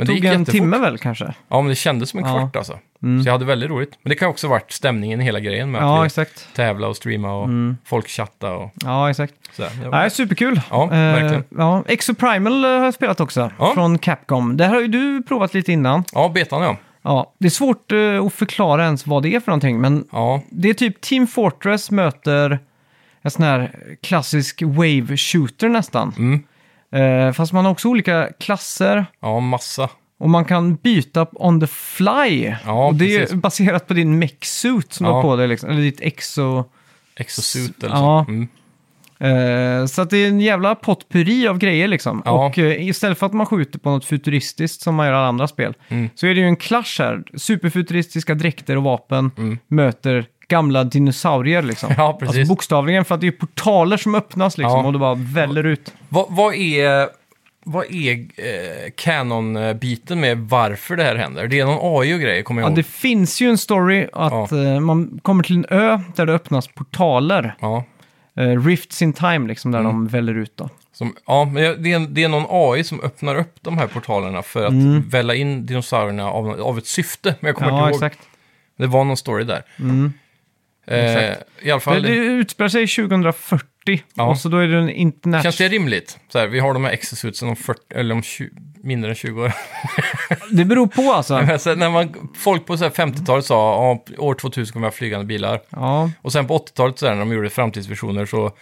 Men det Tog gick en jättefort. timme väl kanske? Ja, men det kändes som en Ja. kvart alltså. Så jag hade väldigt roligt. Men det kan också ha varit stämningen i hela grejen med Ja, att vi exakt. tävla och streama och folk chatta och Ja, exakt. sådär. Det var- Nej, superkul. Ja, verkligen. ja, Exoprimal eh, har jag spelat också, Ja. från Capcom. Det här har ju du provat lite innan. Ja, betan ja. Ja, det är svårt eh, att förklara ens vad det är för någonting, men Ja, det är typ Team Fortress möter en sån här klassisk wave shooter nästan. mm. Eh, fast man har också olika klasser ja massa. och man kan byta on the fly. Ja, och det är precis. baserat på din mech suit som du Ja. har på dig, liksom, eller ditt exo... Exosuit eller Ja. så. Mm. Eh, så att det är en jävla potpurri av grejer liksom. Ja. Och eh, istället för att man skjuter på något futuristiskt som man gör i alla andra spel, Mm. så är det ju en clash här. Superfuturistiska dräkter och vapen Mm. möter gamla dinosaurier liksom. Ja, precis. Alltså bokstavligen, för att det är portaler som öppnas liksom Ja. och det bara väller ut. Vad, vad är, vad är eh, Canon-biten med varför det här händer? Det är någon AI och grejer, kommer jag Ja, ihåg. det finns ju en story att eh, man kommer till en ö där det öppnas portaler. Ja. Eh, rifts in time liksom, där Mm. de väller ut då. Som, ja, men det är, det är någon AI som öppnar upp de här portalerna för att välla in dinosaurierna av, av ett syfte. Men jag kommer Mm. Ja, inte ihåg. exakt. Det var någon story där. Mm. Eh. I alla fall, Det, det utspelar sig 2040 Ja. och så då är det en international... känns det rimligt? Så här, vi har de här exosuitsen om 40, eller om 20, mindre än 20 år. Det beror på alltså. Men så här, när man, folk på så här 50-talet sa att år 2000 kommer vi ha flygande bilar. Ja, Och sen på 80-talet så här, när de gjorde framtidsvisioner så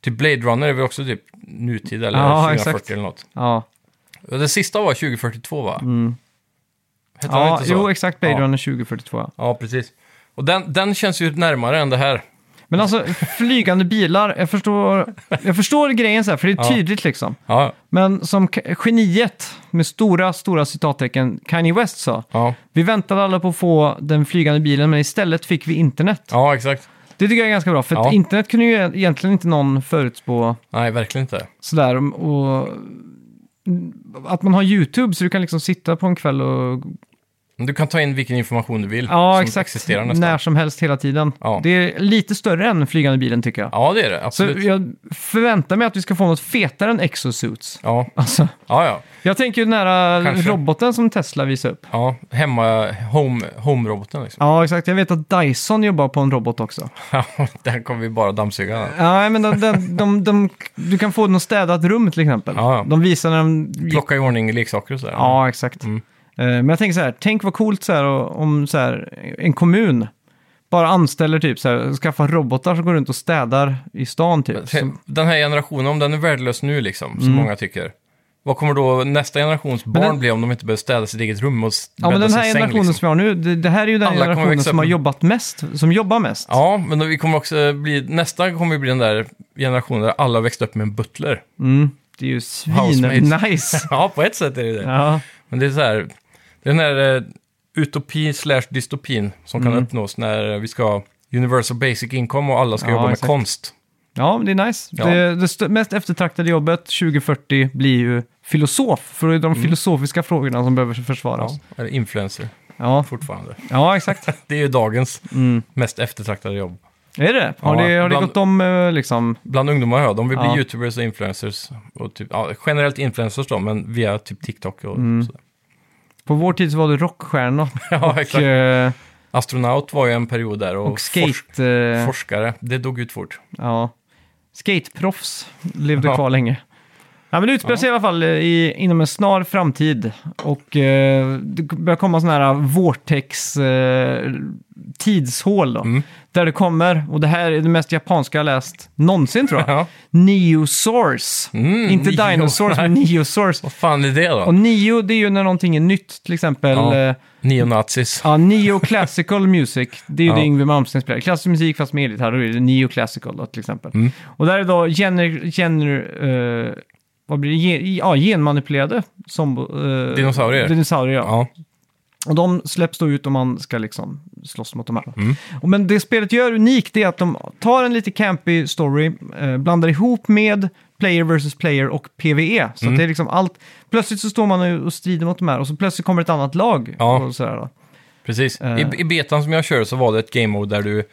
till Blade Runner är vi också typ nutid eller Ja, 2040 exakt. eller något. ja. Det sista var 2042 va? Hette Mm. ja inte så? jo exakt. Blade Ja. Runner 2042. Ja. Ja, precis. Och den, den känns ju närmare än det här. Men alltså, flygande bilar, jag förstår, jag förstår grejen så här, för det är tydligt liksom. Ja, Men som geniet, med stora, stora citattecken, Kanye West sa, ja, vi väntade alla på att få den flygande bilen, men istället fick vi internet. ja exakt. Det tycker jag är ganska bra, för Ja. internet kunde ju egentligen inte någon förutspå Nej, verkligen inte. sådär. Och att man har YouTube, så du kan liksom sitta på en kväll och Du kan ta in vilken information du vill Ja, som exakt. existerar nästan. När som helst hela tiden. Ja. Det är lite större än flygande bilen tycker jag. Ja, det är det. Så Absolut. jag förväntar mig att vi ska få något fetare än exosuits. Ja, Alltså, ja, ja. jag tänker ju den här Kanske. roboten som Tesla visar upp. ja. Hemma, home, home-roboten liksom. Ja, exakt. Jag vet att Dyson jobbar på en robot också. Ja, där kommer vi bara dammsuga. Ja, men de, de, de, de, du kan få något städat rum till exempel. Ja, ja. De visar när de... Plocka i ordning leksaker och sådär. Ja, exakt. Mm. Eh, Men jag tänker så här, tänk vad coolt så här, om så här, en kommun bara anställer typ så här, skaffar robotar som går runt och städar i stan typ. Den här generationen, om den är värdelös nu liksom, som många tycker. Vad kommer då nästa generations barn Mm. den- bli om de inte behöver städa sitt eget rum och ja, men den här generationen liksom? som vi har nu, det, det här är ju den Alla generationen som har jobbat mest, som jobbar mest. Ja, men då vi kommer också bli, nästa kommer ju bli den där generationen där alla växte upp med en butler. Mm, det är ju Housemates. svin-nice. Ja, på ett sätt är det det. ja. Men det är så här, den här eh, utopi slash dystopin som kan Mm. uppnås när vi ska ha universal basic income och alla ska Ja, jobba med exakt. konst. Ja, men det är nice. Ja. Det, det st- mest eftertraktade jobbet 2040 blir ju filosof, för det är de filosofiska frågorna som behöver försvaras. Mm. Ja, eller influencer Ja, fortfarande. ja exakt. Det är ju dagens Mm. mest eftertraktade jobb. Är det Har Ja, det, har det bland- gått om eh, liksom? Bland ungdomar ja, de vill bli Ja. YouTubers och influencers. Och typ, ja, generellt influencers då, men via typ TikTok och Mm. sådär. På vår tid så var det rockstjärnor Ja, och, exakt. eh, Astronaut var ju en period där och, och skate... forsk- eh, forskare. Det dog ut fort. ja. Skateproffs levde Ja. kvar länge. Ja, men det utspelar sig i alla fall eh, i, inom en snar framtid. Och eh, det börjar komma sådana här vortex eh, tidshål då. Mm. Där det kommer, och det här är det mest japanska jag läst någonsin tror jag. Ja. Neosaurs. Mm, Inte neo- dinosaurs, men neosaurs. Vad fan är det då? Och neo, det är ju när någonting är nytt. Till exempel Ja. eh, Neonazis. ja, neoclassical music. Det är ju Ja. det Yngwie Malmsteen spelar. Klassisk musik fast med elgitarr, då är det neoclassical då, till exempel. Mm. Och där är då gener, gener, eh, vad blir det? Gen, ja, genmanipulerade som, eh, Dinosaurier. Dinosaurier, ja. Ja. Och de släpps då ut om man ska liksom slåss mot de här. Mm. Och men det spelet gör unikt är att de tar en lite campy story, eh, blandar ihop med player versus player och PVE. Så Mm. det är liksom allt. Plötsligt så står man och strider mot de här och så plötsligt kommer ett annat lag. Ja. Och sådär då. Precis. Eh. I, I betan som jag körde så var det ett game mode där du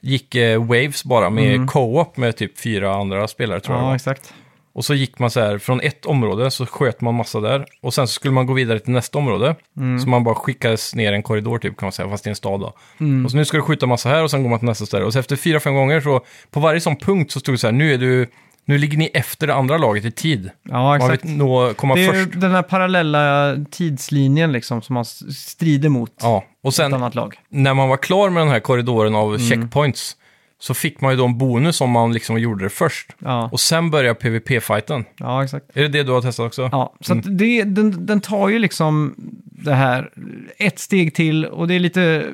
gick eh, waves bara med co-op med typ fyra andra spelare tror jag det Mm. Ja, exakt. Och så gick man så här, från ett område så sköt man massa där. Och sen så skulle man gå vidare till nästa område. Mm. Så man bara skickades ner en korridor typ kan man säga, fast är en stad då. Mm. Och så nu ska du skjuta massa här och sen går man till nästa ställe. Och så efter fyra, fem gånger så, på varje sån punkt så stod det så här, nu är du, nu ligger ni efter det andra laget i tid. Ja, Man exakt. vill nå, komma Det är först. den här parallella tidslinjen liksom som man strider mot Ja, och ett sen annat lag. när man var klar med den här korridoren av Mm. checkpoints så fick man ju då en bonus om man liksom gjorde det först. Ja, Och sen börjar PVP-fighten. ja exakt. Är det det du har testat också? Ja, så att det, den, den tar ju liksom det här ett steg till och det är lite,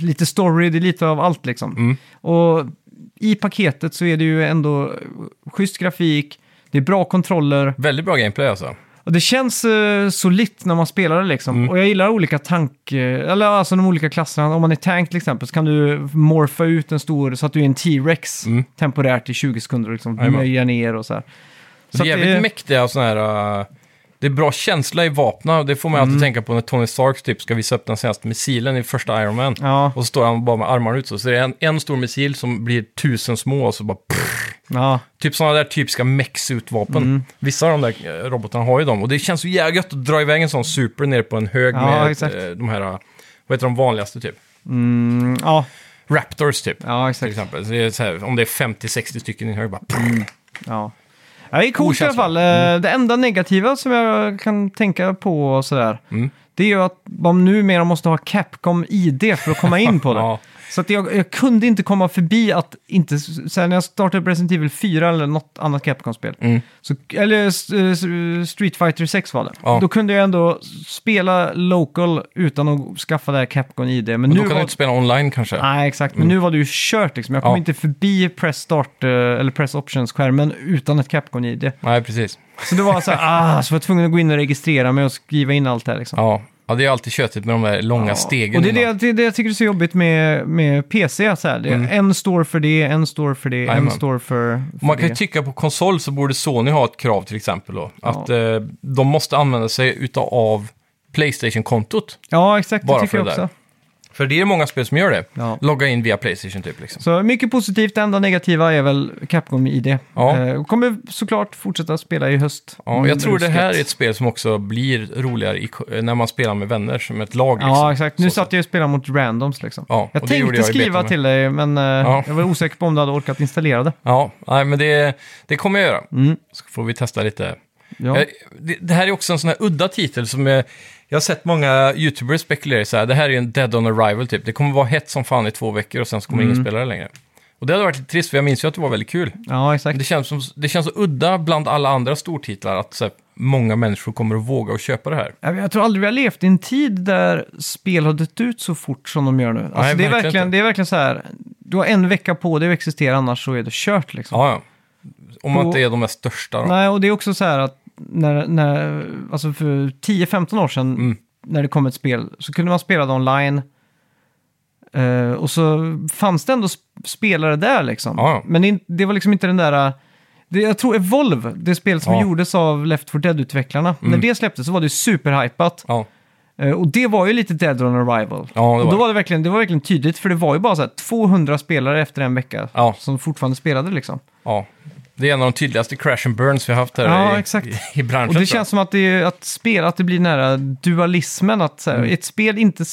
lite story, det är lite av allt liksom. Mm. Och i paketet så är det ju ändå schysst grafik, det är bra kontroller Väldigt bra gameplay alltså. Och det känns uh, solitt när man spelar det liksom. Mm. Och jag gillar olika tank, eh, eller alltså de olika klasserna. Om man är tank till exempel så kan du morfa ut en stor så att du är en T-Rex Mm. temporärt i 20 sekunder och liksom möja ner och så här. Så det är jävligt mäktiga och sådana här... uh, det är bra känsla i vapnen. Det får man Mm. alltid tänka på när Tony Stark typ ska visa upp den senaste missilen i första Iron Man. Ja, Och så står han bara med armarna ut så. Så det är en, en stor missil som blir tusen små och så bara... Ja, typ sådana där typiska mech-suit-vapen. Mm. Vissa av de där eh, robotarna har ju dem. Och det känns så jävla gött att dra iväg en sån super ner på en hög Ja, med exakt. eh, de här... uh, Vad heter de vanligaste typ? mm, ja, Raptors typ. ja Till exakt. exempel. Så det är så här, om det är 50-60 stycken i en hög bara... pff. Ja. Ja, det är coolt i alla fall. Eh, Det enda negativa som jag kan tänka på sådär, Mm. det är ju att man numera måste ha Capcom-ID för att komma in på det. Ja. Så att jag, jag kunde inte komma förbi att inte, sen när jag startade Resident Evil 4 eller något annat Capcom-spel, Mm. så, eller Street Fighter 6 var det, Ja. då kunde jag ändå spela local utan att skaffa det här Capcom-ID. Men Och nu då kan var... du inte spela online kanske. Nej, exakt. Men nu var det ju kört liksom. Jag kom Ja. inte förbi press start eh, eller press options-skärmen utan ett Capcom-ID. Nej, precis. Så det var så här, ah, så var jag tvungen att gå in och registrera mig och skriva in allt det här liksom. Ja. Ja, det är alltid köttigt med de där långa Ja. stegen. Och det är det, det, är det jag tycker är så jobbigt med, med PC. Så här. Det är En står för det, en står för det, en Mm. Jajamän. står för, för Man kan ju tycka på konsol så borde Sony ha ett krav till exempel då. Att eh, de måste använda sig utav Playstation-kontot. Ja, exakt. bara det tycker jag också. där. För det är många spel som gör det. Ja. Logga in via Playstation typ liksom. Så mycket positivt, det enda negativa är väl Capcom-ID. Ja. Eh, kommer såklart fortsätta spela i höst. Ja, jag tror det här är ett spel som också blir roligare i, när man spelar med vänner, som ett lag. Liksom. Ja, exakt. Nu Så satt jag och spelade mot randoms liksom. Ja, jag tänkte jag skriva till dig, men eh, Ja. jag var osäker på om du hade orkat installera det. Ja, nej, men det, det kommer jag göra. Mm. Så får vi testa lite. Ja. Eh, Det, det här är också en sån här udda titel som är, jag har sett många YouTubers spekulera så här, det här är en dead on arrival typ. Det kommer vara hett som fan i två veckor och sen så kommer Mm. ingen spela det längre. Och det hade varit lite trist, för jag minns ju att det var väldigt kul. ja, exakt. Det känns, som, det känns så udda bland alla andra stortitlar att så här, många människor kommer att våga och köpa det här. Jag tror aldrig vi har levt i en tid där spel har dött ut så fort som de gör nu. Alltså, Nej, det, är verkligen inte. det är verkligen så här, du har en vecka på dig att existera, annars så är det kört liksom. Ja, ja. Om man inte är de mest största då. Nej, och det är också så här att när, när, alltså för 10-15 år sedan, Mm. när det kom ett spel, så kunde man spela det online Eh, och så fanns det ändå sp- spelare där liksom. Ja, ja. Men det, in- det var liksom inte den där... eh, Det, jag tror Evolve, det spel som Ja. gjordes av Left 4 Dead-utvecklarna, när Mm. det släpptes så var det superhypat. Ja, Eh, och det var ju lite Dead on Arrival. Ja, det och då var var det, verkligen, det var verkligen tydligt, för det var ju bara så här 200 spelare efter en vecka Ja. som fortfarande spelade liksom. ja. Det är en av de tydligaste crash and burns vi har haft här Ja, i, exakt. i, branschen. Och det känns som att, det, är- att, spela, att det blir nära dualismen, att så här, Mm. ett spel inte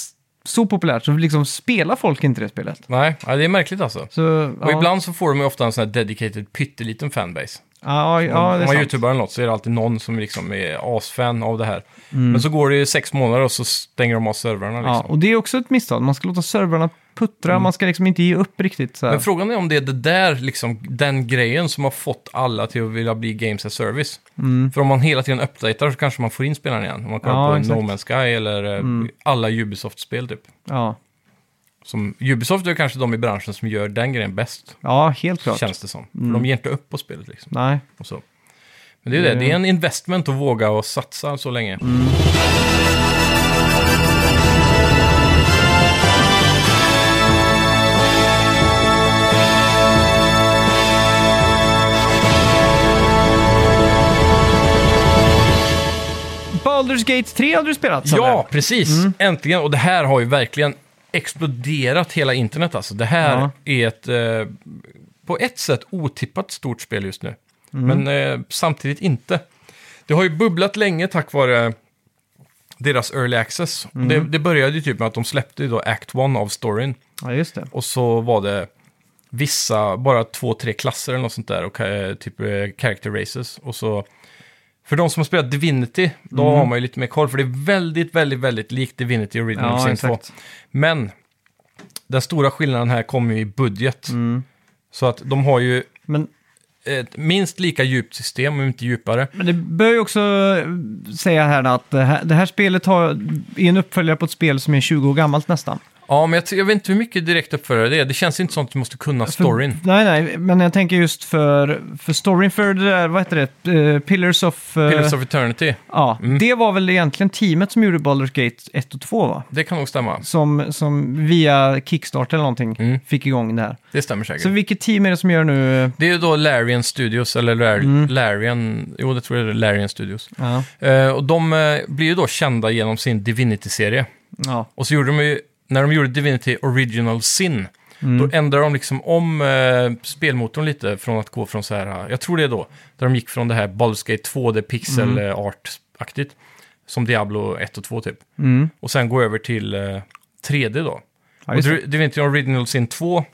så populärt så liksom spelar folk inte det spelet. Nej, ja, det är märkligt alltså. Så, Och ja. ibland så får de ju ofta en sån här dedicated pytteliten fanbase. Ja, ja, om det är man youtubar eller något så är det alltid någon som liksom är asfan av det här. Mm. Men så går det ju sex månader och så stänger de av servrarna Ja, liksom. och det är också ett misstag. Man ska låta servrarna puttra, man ska liksom inte ge upp riktigt. Så här. Mm. Men frågan är om det är det där, liksom, den grejen som har fått alla till att vilja bli Games as Service. För om man hela tiden uppdaterar så kanske man får in spelaren igen. Om man kollar Ja, på exakt. No Man's Sky eller eh, alla Ubisoft-spel typ. Ja. Som, Ubisoft är kanske de i branschen som gör den grejen bäst, ja, helt klart. känns det som. För de ger inte upp på spelet liksom. Nej. Och så. Men det är det, det är en investment att våga och satsa så länge. Baldur's Gate 3 hade du spelat, Salle. Ja, precis! Äntligen! Och det här har ju verkligen exploderat hela internet alltså. Det här Ja. är ett eh, på ett sätt otippat stort spel just nu. Men eh, samtidigt inte. Det har ju bubblat länge tack vare deras early access. Och Det, det började ju typ med att de släppte ju då Act 1 av storyn. Ja, just det. Och så var det vissa, bara två, tre klasser eller något sånt där. Och eh, typ eh, character races. Och så... För de som har spelat Divinity, då har man ju lite mer koll. För det är väldigt, väldigt, väldigt likt Divinity Original Ja, Sin 2. exakt. Men den stora skillnaden här kommer ju i budget. Mm. Så att de har ju Men, ett minst lika djupt system, om inte djupare. men det bör ju också säga här att det här, det här spelet har, är en uppföljare på ett spel som är 20 år gammalt nästan. Ja, men jag, jag vet inte hur mycket direkt uppförare det är. Det känns inte som att du måste kunna storyn. För, nej, nej, men jag tänker just för, för storyn för det där, vad heter det, Eh, Pillars of... eh, Pillars of Eternity, Ja, Mm. det var väl egentligen teamet som gjorde Baldur's Gate 1 och 2 va? det kan nog stämma. Som, som via Kickstarter eller någonting Mm. fick igång det här. Det stämmer säkert. Så vilket team är det som gör nu... Det är ju då Larian Studios, eller Lar- Mm. Larian, jo det tror jag det är Larian Studios. Eh, och de eh, blir ju då kända genom sin Divinity-serie. ja, Och så gjorde de ju, när de gjorde Divinity Original Sin, Mm. då ändrade de liksom om eh, spelmotorn lite från att gå från så här, jag tror det är då, där de gick från det här Baldur's Gate 2D pixel Mm. eh, art-aktigt, som Diablo 1 och 2 typ. mm. Och sen gå över till eh, 3D då. ja och Divinity Original Sin 2,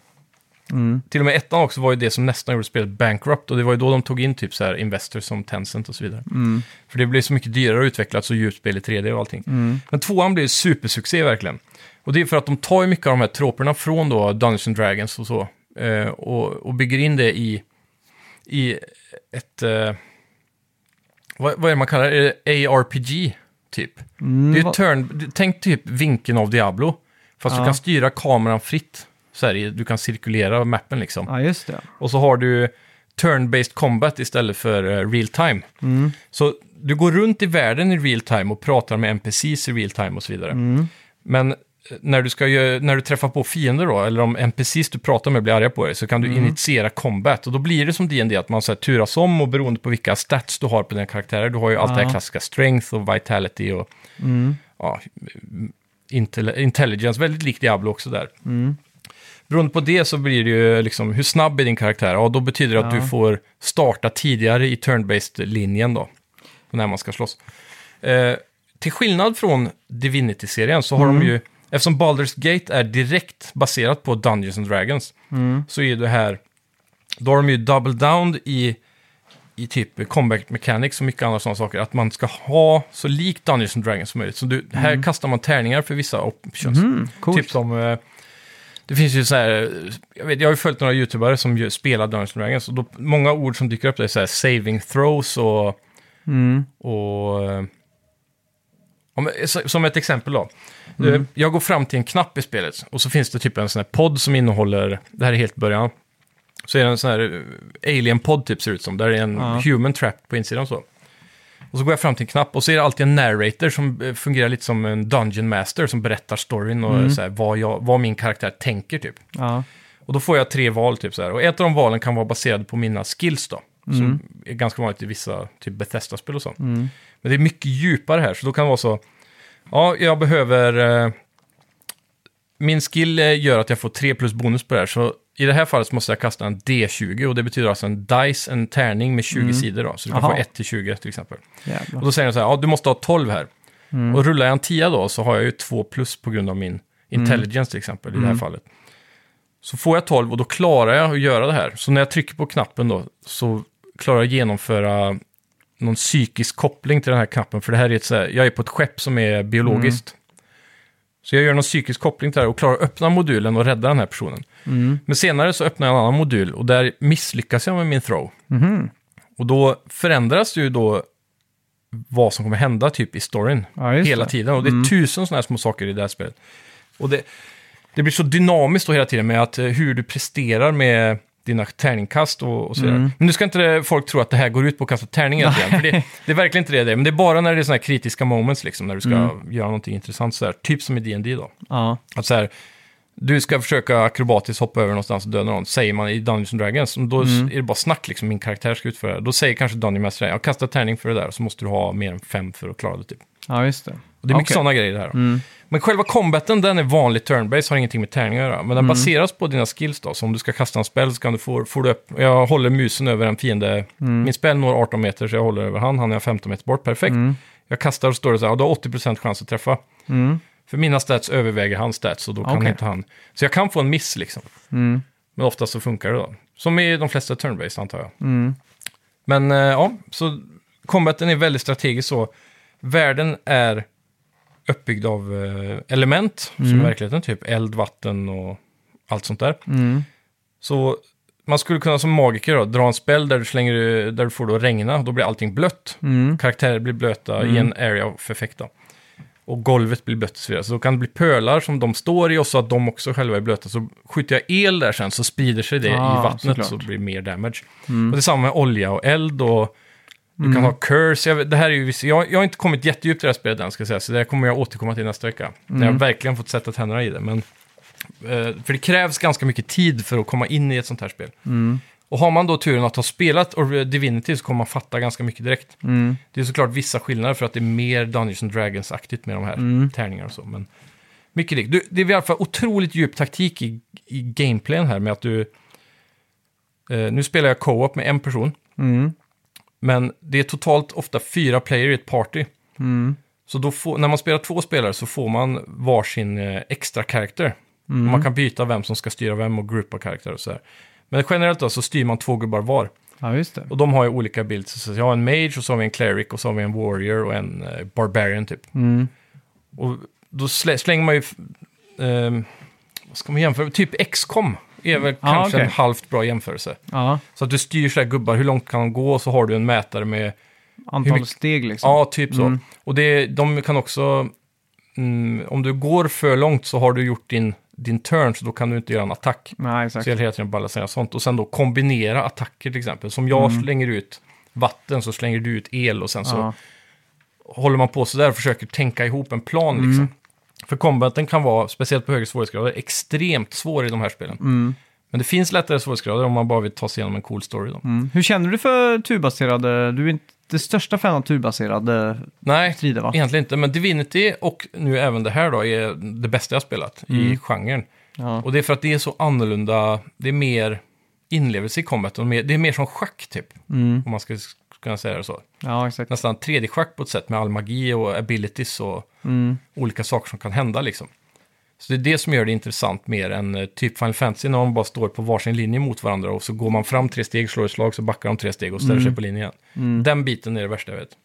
Mm. till och med ettan också var ju det som nästan gjorde spelet bankrupt. Och det var ju då de tog in typ så här investors som Tencent och så vidare. Mm. För det blev så mycket dyrare att utveckla så djupt spel i 3D och allting. Mm. Men tvåan blev supersuccé verkligen. Och det är för att de tar ju mycket av de här troperna från då Dungeons and Dragons och så. Eh, och, och bygger in det i, i ett... Eh, vad, vad är det man kallar det? Det? ARPG, typ. Mm, Det är turn, tänk typ vinkeln av Diablo. Fast Ja. du kan styra kameran fritt. Så här, du kan cirkulera mappen liksom. Ja, just det. Och så har du turn-based combat istället för eh, real time. Mm. Så du går runt i världen i real time och pratar med NPCs i real time och så vidare. Mm. Men eh, när du, ska, när du träffar på fiender då, eller om NPCs du pratar med blir arga på dig, så kan du Mm. initiera combat. Och då blir det som D&D att man så här, turas om och beroende på vilka stats du har på dina karaktärer. Du har ju allt det här Ja. klassiska strength och vitality och Mm. ja, intel- intelligence, väldigt likt Diablo också där. Mm. Beroende på det så blir det ju liksom, hur snabb är din karaktär? Ja, då betyder det att Ja. du får starta tidigare i turn-based-linjen då, när man ska slåss. Eh, till skillnad från Divinity-serien så har Mm. de ju, eftersom Baldur's Gate är direkt baserat på Dungeons and Dragons, Mm. så är det här, då har de ju double down i, i typ combat mechanics och mycket andra sådana saker, att man ska ha så likt Dungeons and Dragons som möjligt. Så du, här kastar man tärningar för vissa options. Mm. Typ som... eh, Det finns ju så här, jag, vet, jag har ju följt några YouTubare som spelar Dungeons and Dragons och då, många ord som dyker upp det är så här saving throws och... Mm. och eh, om, som ett exempel då. Mm. Eh, Jag går fram till en knapp i spelet och så finns det typ en sån här podd som innehåller, det här är helt början, så är det en sån här eh, alien-podd typ ser det ut som, där det är en Ja. human trap på insidan så. Och så går jag fram till en knapp och så är det alltid en narrator som eh, fungerar lite som en dungeon master som berättar storyn och så här, vad, jag, vad min karaktär tänker typ. Ja. Och då får jag tre val typ så här. Och ett av de valen kan vara baserade på mina skills då. Som är ganska vanligt i vissa typ Bethesda-spel och så. Men det är mycket djupare här, så då kan det vara så. Ja, jag behöver... Eh, min skill eh, gör att jag får 3 plus bonus på det här. Så i det här fallet måste jag kasta en D20 och det betyder alltså en dice, en tärning med 20 sidor då. Så du kan Aha. få 1 till 20 till exempel. Och Jävlar. då säger den så här, ja du måste ha 12 här. Och rullar jag en 10 då så har jag ju 2 plus på grund av min intelligence till exempel i det här fallet. Så får jag 12 och då klarar jag att göra det här. Så när jag trycker på knappen då så klarar jag att genomföra någon psykisk koppling till den här knappen. För det här är ett så här, jag är på ett skepp som är biologiskt. Så jag gör någon psykisk koppling till det här och klarar att öppna modulen och rädda den här personen. Men senare så öppnar jag en annan modul och där misslyckas jag med min throw. Och då förändras ju då vad som kommer hända typ i storyn Ja, hela det. tiden. Och det är tusen sådana här små saker i det här spelet. Och det, det blir så dynamiskt då hela tiden med att eh, hur du presterar med dina tärningkast och, och så vidare. Men nu ska inte folk tro att det här går ut på att kasta tärning hela tiden. för det, det är verkligen inte det, det. Men det är bara när det är sådana här kritiska moments, liksom, när du ska göra någonting intressant. Så här, typ som i D&D då. Ja. Att så här, du ska försöka akrobatiskt hoppa över någonstans och döda någon, säger man i Dungeons Dragons. Då är det bara snack, liksom, min karaktär ska utföra det. Då säger kanske Dungeon Master, jag kastar tärning för det där, så måste du ha mer än fem för att klara det. Typ. ja, just det. Och det är mycket Okej. sådana grejer det här. Men själva combaten, den är vanlig turn-based, har ingenting med tärning att göra. Men den baseras på dina skills då. Så om du ska kasta en spel så kan du få, får du upp, jag håller musen över en fiende. Min spel når 18 meter så jag håller över han, han är 15 meter bort, perfekt. Jag kastar och står det så här, och du har 80% chans att träffa. För mina stats överväger hans stats och då kan Okej. inte han. Så jag kan få en miss liksom. Men oftast så funkar det då. Som i de flesta turn-based antar jag. Men eh, ja, så combaten är väldigt strategisk så. Världen är uppbyggd av eh, element, som i verkligheten, typ eld, vatten och allt sånt där. Så man skulle kunna som magiker då, dra en spell där du, slänger, där du får det att regna, då blir allting blött. Karaktärer blir blöta i en area of effect då. Och golvet blir blött och så vidare. Så då kan det bli pölar som de står i och så att de också själva är blöta. Så skjuter jag el där sen så sprider sig det Ah, i vattnet såklart. så det blir mer damage. Och detsamma med olja och eld och du kan ha curse. Jag, det här är ju, jag, jag har inte kommit jättedjupt i det här spelet än ska jag säga, så det här kommer jag återkomma till nästa vecka. När jag verkligen fått sätta tänderna i det. Men, eh, för det krävs ganska mycket tid för att komma in i ett sånt här spel. Och har man då turen att ha spelat Or- Divinity så kommer man fatta ganska mycket direkt. Det är såklart vissa skillnader för att det är mer Dungeons and Dragons-aktigt med de här tärningarna och så. Men mycket likt. Du, det är i alla fall otroligt djup taktik i, i gameplayen här med att du... Eh, nu spelar jag co-op med en person. Men det är totalt ofta fyra player i ett party. Så då får, när man spelar två spelare så får man varsin eh, extra karaktär. Och Man kan byta vem som ska styra vem och gruppa karaktärer och så här. Men generellt då så styr man två gubbar var. Ja, just det. Och de har ju olika builds. Så jag har en mage och så har vi en cleric och så har vi en warrior och en eh, barbarian typ. Och då slä, slänger man ju... ehm, vad ska man jämföra? Typ XCOM är väl Ja, kanske okej. en halvt bra jämförelse. Ja, Så att du styr så här gubbar, hur långt kan de gå? Och så har du en mätare med antal mycket- steg liksom. Ja, typ så. Och det, de kan också... Mm, om du går för långt så har du gjort din, din turn, så då kan du inte göra en attack. Nej, exakt. Så jag hela tiden balansera sånt. Och sen då kombinera attacker till exempel. Som jag Mm. slänger ut vatten så slänger du ut el och sen så Ja. håller man på sådär och försöker tänka ihop en plan Mm. liksom. För combaten kan vara, speciellt på högre svårighetsgrader, extremt svår i de här spelen. Mm. Men det finns lättare svårighetsgrader om man bara vill ta sig igenom en cool story då. Mm. Hur känner du för turbaserade? Du är inte det största fan av turbaserade Nej, strider va? Egentligen inte, men Divinity och nu även det här då är det bästa jag spelat i genren. Ja. Och det är för att det är så annorlunda, det är mer inlevelse i combat och mer, det är mer som schack typ. Om man ska kunna säga det så. ja, exakt. Nästan 3D-schack på ett sätt med all magi och abilities och olika saker som kan hända liksom. Så det är det som gör det intressant mer än eh, typ Final Fantasy när man bara står på varsin linje mot varandra och så går man fram tre steg, slår ett slag, så backar de tre steg och ställer sig på linjen igen. Den biten är det värsta jag vet.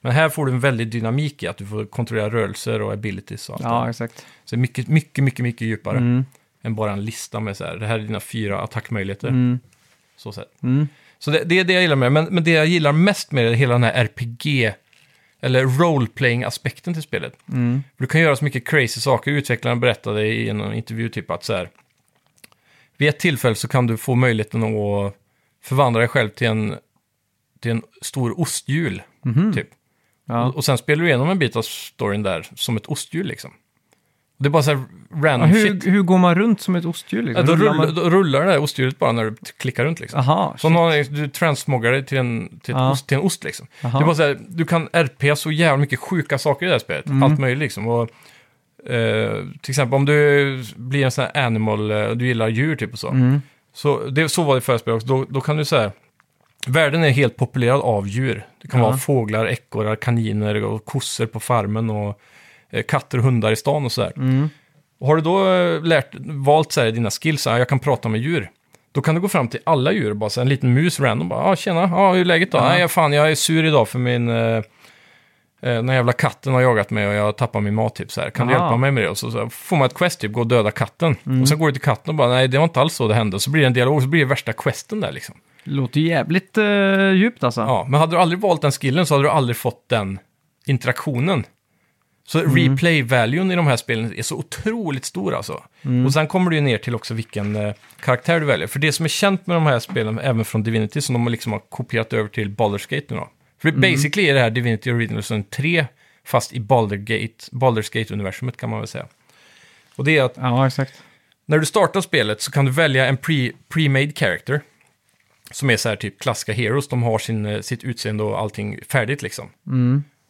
Men här får du en väldig dynamik i att du får kontrollera rörelser och abilities och allt Ja, här. exakt. Så mycket, mycket, mycket, mycket djupare än bara en lista med så här, det här är dina fyra attackmöjligheter. Så sätt. Så det, det är det jag gillar med men, men det jag gillar mest med det, hela den här RPG, eller role-playing-aspekten till spelet. För du kan göra så mycket crazy saker. Utvecklaren berättade i en intervju typ att så här, vid ett tillfälle så kan du få möjligheten att förvandla dig själv till en, till en stor osthjul, typ. Ja. Och, och sen spelar du igenom en bit av storyn där som ett ostdjur liksom. Det är bara så här Ja, random hur, shit. hur går man runt som ett ostdjur? Ja, Liksom? då, Rullar rullar, man- då rullar det där ostdjuret bara när du klickar runt liksom. Aha, Så någon, du transmoggar dig till en, till, ett Ja. ost, till en ost liksom. Aha. Det är bara så här, du kan RP så jävla mycket sjuka saker i det här spelet. Mm. Allt möjligt liksom. Och, eh, till exempel om du blir en sån här animal, eh, du gillar djur typ och så. Mm. Så, det, så var det i förra spelet också. Då, då kan du säga, världen är helt populerad av djur. Det kan Ja. vara fåglar, ekorrar, kaniner och kossor på farmen och katter och hundar i stan och sådär. Mm. Och har du då eh, lärt, valt så här, dina skills, jag kan prata med djur. Då kan du gå fram till alla djur och bara så här, en liten mus random. Bara, ah, tjena, ah, hur är läget då? Nej, fan, jag är sur idag för min... Eh, eh, den här jävla katten har jagat mig och jag tappar min mat typ så här. Kan du Aha. hjälpa mig med det? Och så, så får man ett quest typ, gå och döda katten. Mm. Och sen går du till katten och bara, nej det var inte alls så det hände. Så blir det en dialog, så blir det värsta questen där liksom. Låter jävligt uh, djupt alltså. Ja, men hade du aldrig valt den skillen så hade du aldrig fått den interaktionen. Så replay-valuen i de här spelen är så otroligt stor alltså. Och sen kommer du ju ner till också vilken eh, karaktär du väljer. För det som är känt med de här spelen, även från Divinity, som de liksom har kopierat över till Baldur's Gate nu då. För det basically är det här Divinity Original Sin 3, fast i Baldur Gate, Baldur's Gate-universumet kan man väl säga. Och det är att Ja, exakt. när du startar spelet så kan du välja en pre- pre-made character. Som är så här typ klassiska heroes, de har sin, eh, sitt utseende och allting färdigt liksom.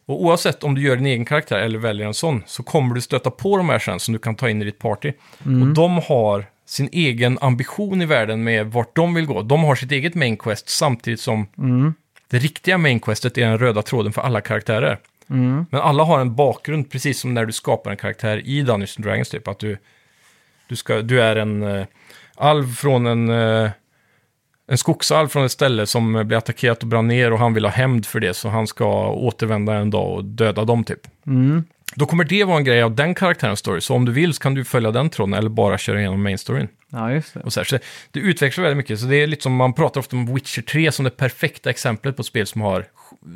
Och oavsett om du gör din egen karaktär eller väljer en sån, så kommer du stöta på de här sen som du kan ta in i ditt party. Och de har sin egen ambition i världen med vart de vill gå. De har sitt eget main quest samtidigt som det riktiga main questet är den röda tråden för alla karaktärer. Men alla har en bakgrund, precis som när du skapar en karaktär i Dungeons Dragons, typ. Att du, du, ska, du är en uh, alv från en, eh, en skogsalv från ett ställe som blir attackerat och brann ner och han vill ha hämnd för det, så han ska återvända en dag och döda dem, typ. Då kommer det vara en grej av den karaktärens story, så om du vill så kan du följa den tråden eller bara köra igenom main storyn. Ja, just det. Och så, här, så det utvecklas väldigt mycket, så det är lite som man pratar ofta om Witcher 3 som det perfekta exemplet på ett spel som har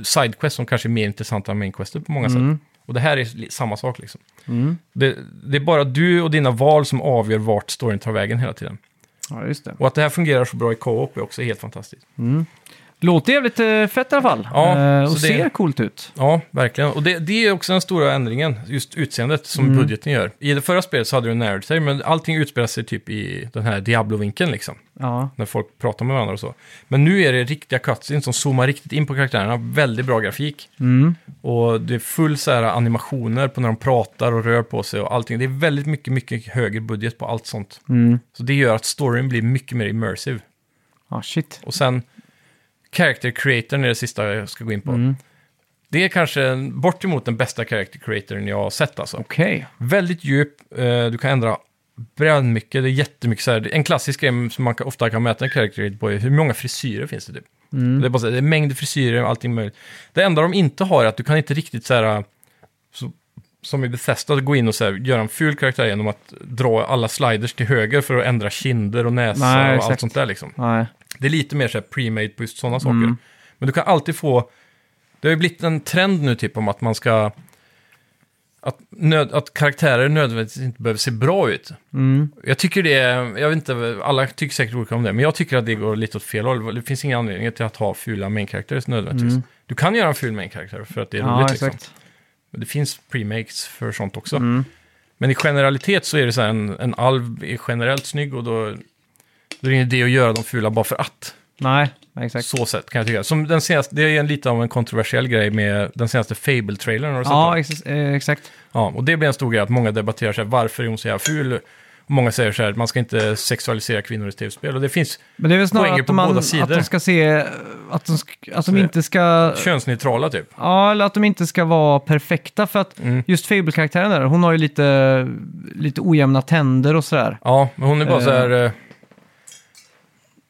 sidequest som kanske är mer intressanta än mainquestet på många sätt. Och det här är samma sak liksom. Det, det är bara du och dina val som avgör vart storyn tar vägen hela tiden. Ja, just det. Och att det här fungerar så bra i co-op är också helt fantastiskt. Låter jävligt uh, fett i alla fall. Ja, Eh, så och det- ser coolt ut. Ja, verkligen. Och det, det är också den stora ändringen, just utseendet som budgeten gör. I det förra spelet så hade du en narrator, men allting utspelar sig typ i den här Diablo-vinkeln liksom. Ja, när folk pratar med varandra och så. Men nu är det riktiga cutscenes som zoomar riktigt in på karaktärerna. Väldigt bra grafik. Och det är full så här animationer på när de pratar och rör på sig och allting. Det är väldigt mycket, mycket högre budget på allt sånt. Så det gör att storyn blir mycket mer immersive. ja shit. Och sen character creatorn är det sista jag ska gå in på. Det är kanske bort emot den bästa character creatorn jag har sett alltså. Okej. Väldigt djup, eh, du kan ändra mycket. det är jättemycket så här. En klassisk grej som man kan- ofta kan mäta en character på är hur många frisyrer finns det typ. Det är bara så här, det är mängder frisyrer och allting möjligt. Det enda de inte har är att du kan inte riktigt så här, så, som i Bethesda, gå in och så här, göra en ful karaktär genom att dra alla sliders till höger för att ändra kinder och näsa Nej, och exakt. allt sånt där liksom. Nej. Det är lite mer så här pre-made på just sådana saker. Men du kan alltid få... Det har ju blivit en trend nu typ om att man ska... Att, nöd, att karaktärer nödvändigtvis inte behöver se bra ut. Jag tycker det är... Jag vet inte, alla tycker säkert olika om det, men jag tycker att det går lite åt fel håll. Det finns ingen anledning till att ha fula main characters nödvändigtvis. Du kan göra en ful main character för att det är Ja, roligt liksom. exakt. Men det finns premakes för sånt också. Men i generalitet så är det så här, en, en alv är generellt snygg och då, då är det ingen idé att göra dem fula bara för att. Nej, exakt. Så sätt kan jag tycka. Som den senaste, det är en lite av en kontroversiell grej med den senaste Fable-trailern. Har du sett Ja, ex eh, exakt. ja, och det blir en stor grej att många debatterar så här, varför är hon så jävla ful? Många säger så här, man ska inte sexualisera kvinnor i tv-spel. Och det finns Men det är väl snarare att, man, att de ska se, att de, sk- att de inte ska... könsneutrala typ. Ja, eller att de inte ska vara perfekta. För att Mm. just Fable-karaktären där, hon har ju lite, lite ojämna tänder och sådär. Ja, men hon är bara Eh. så här...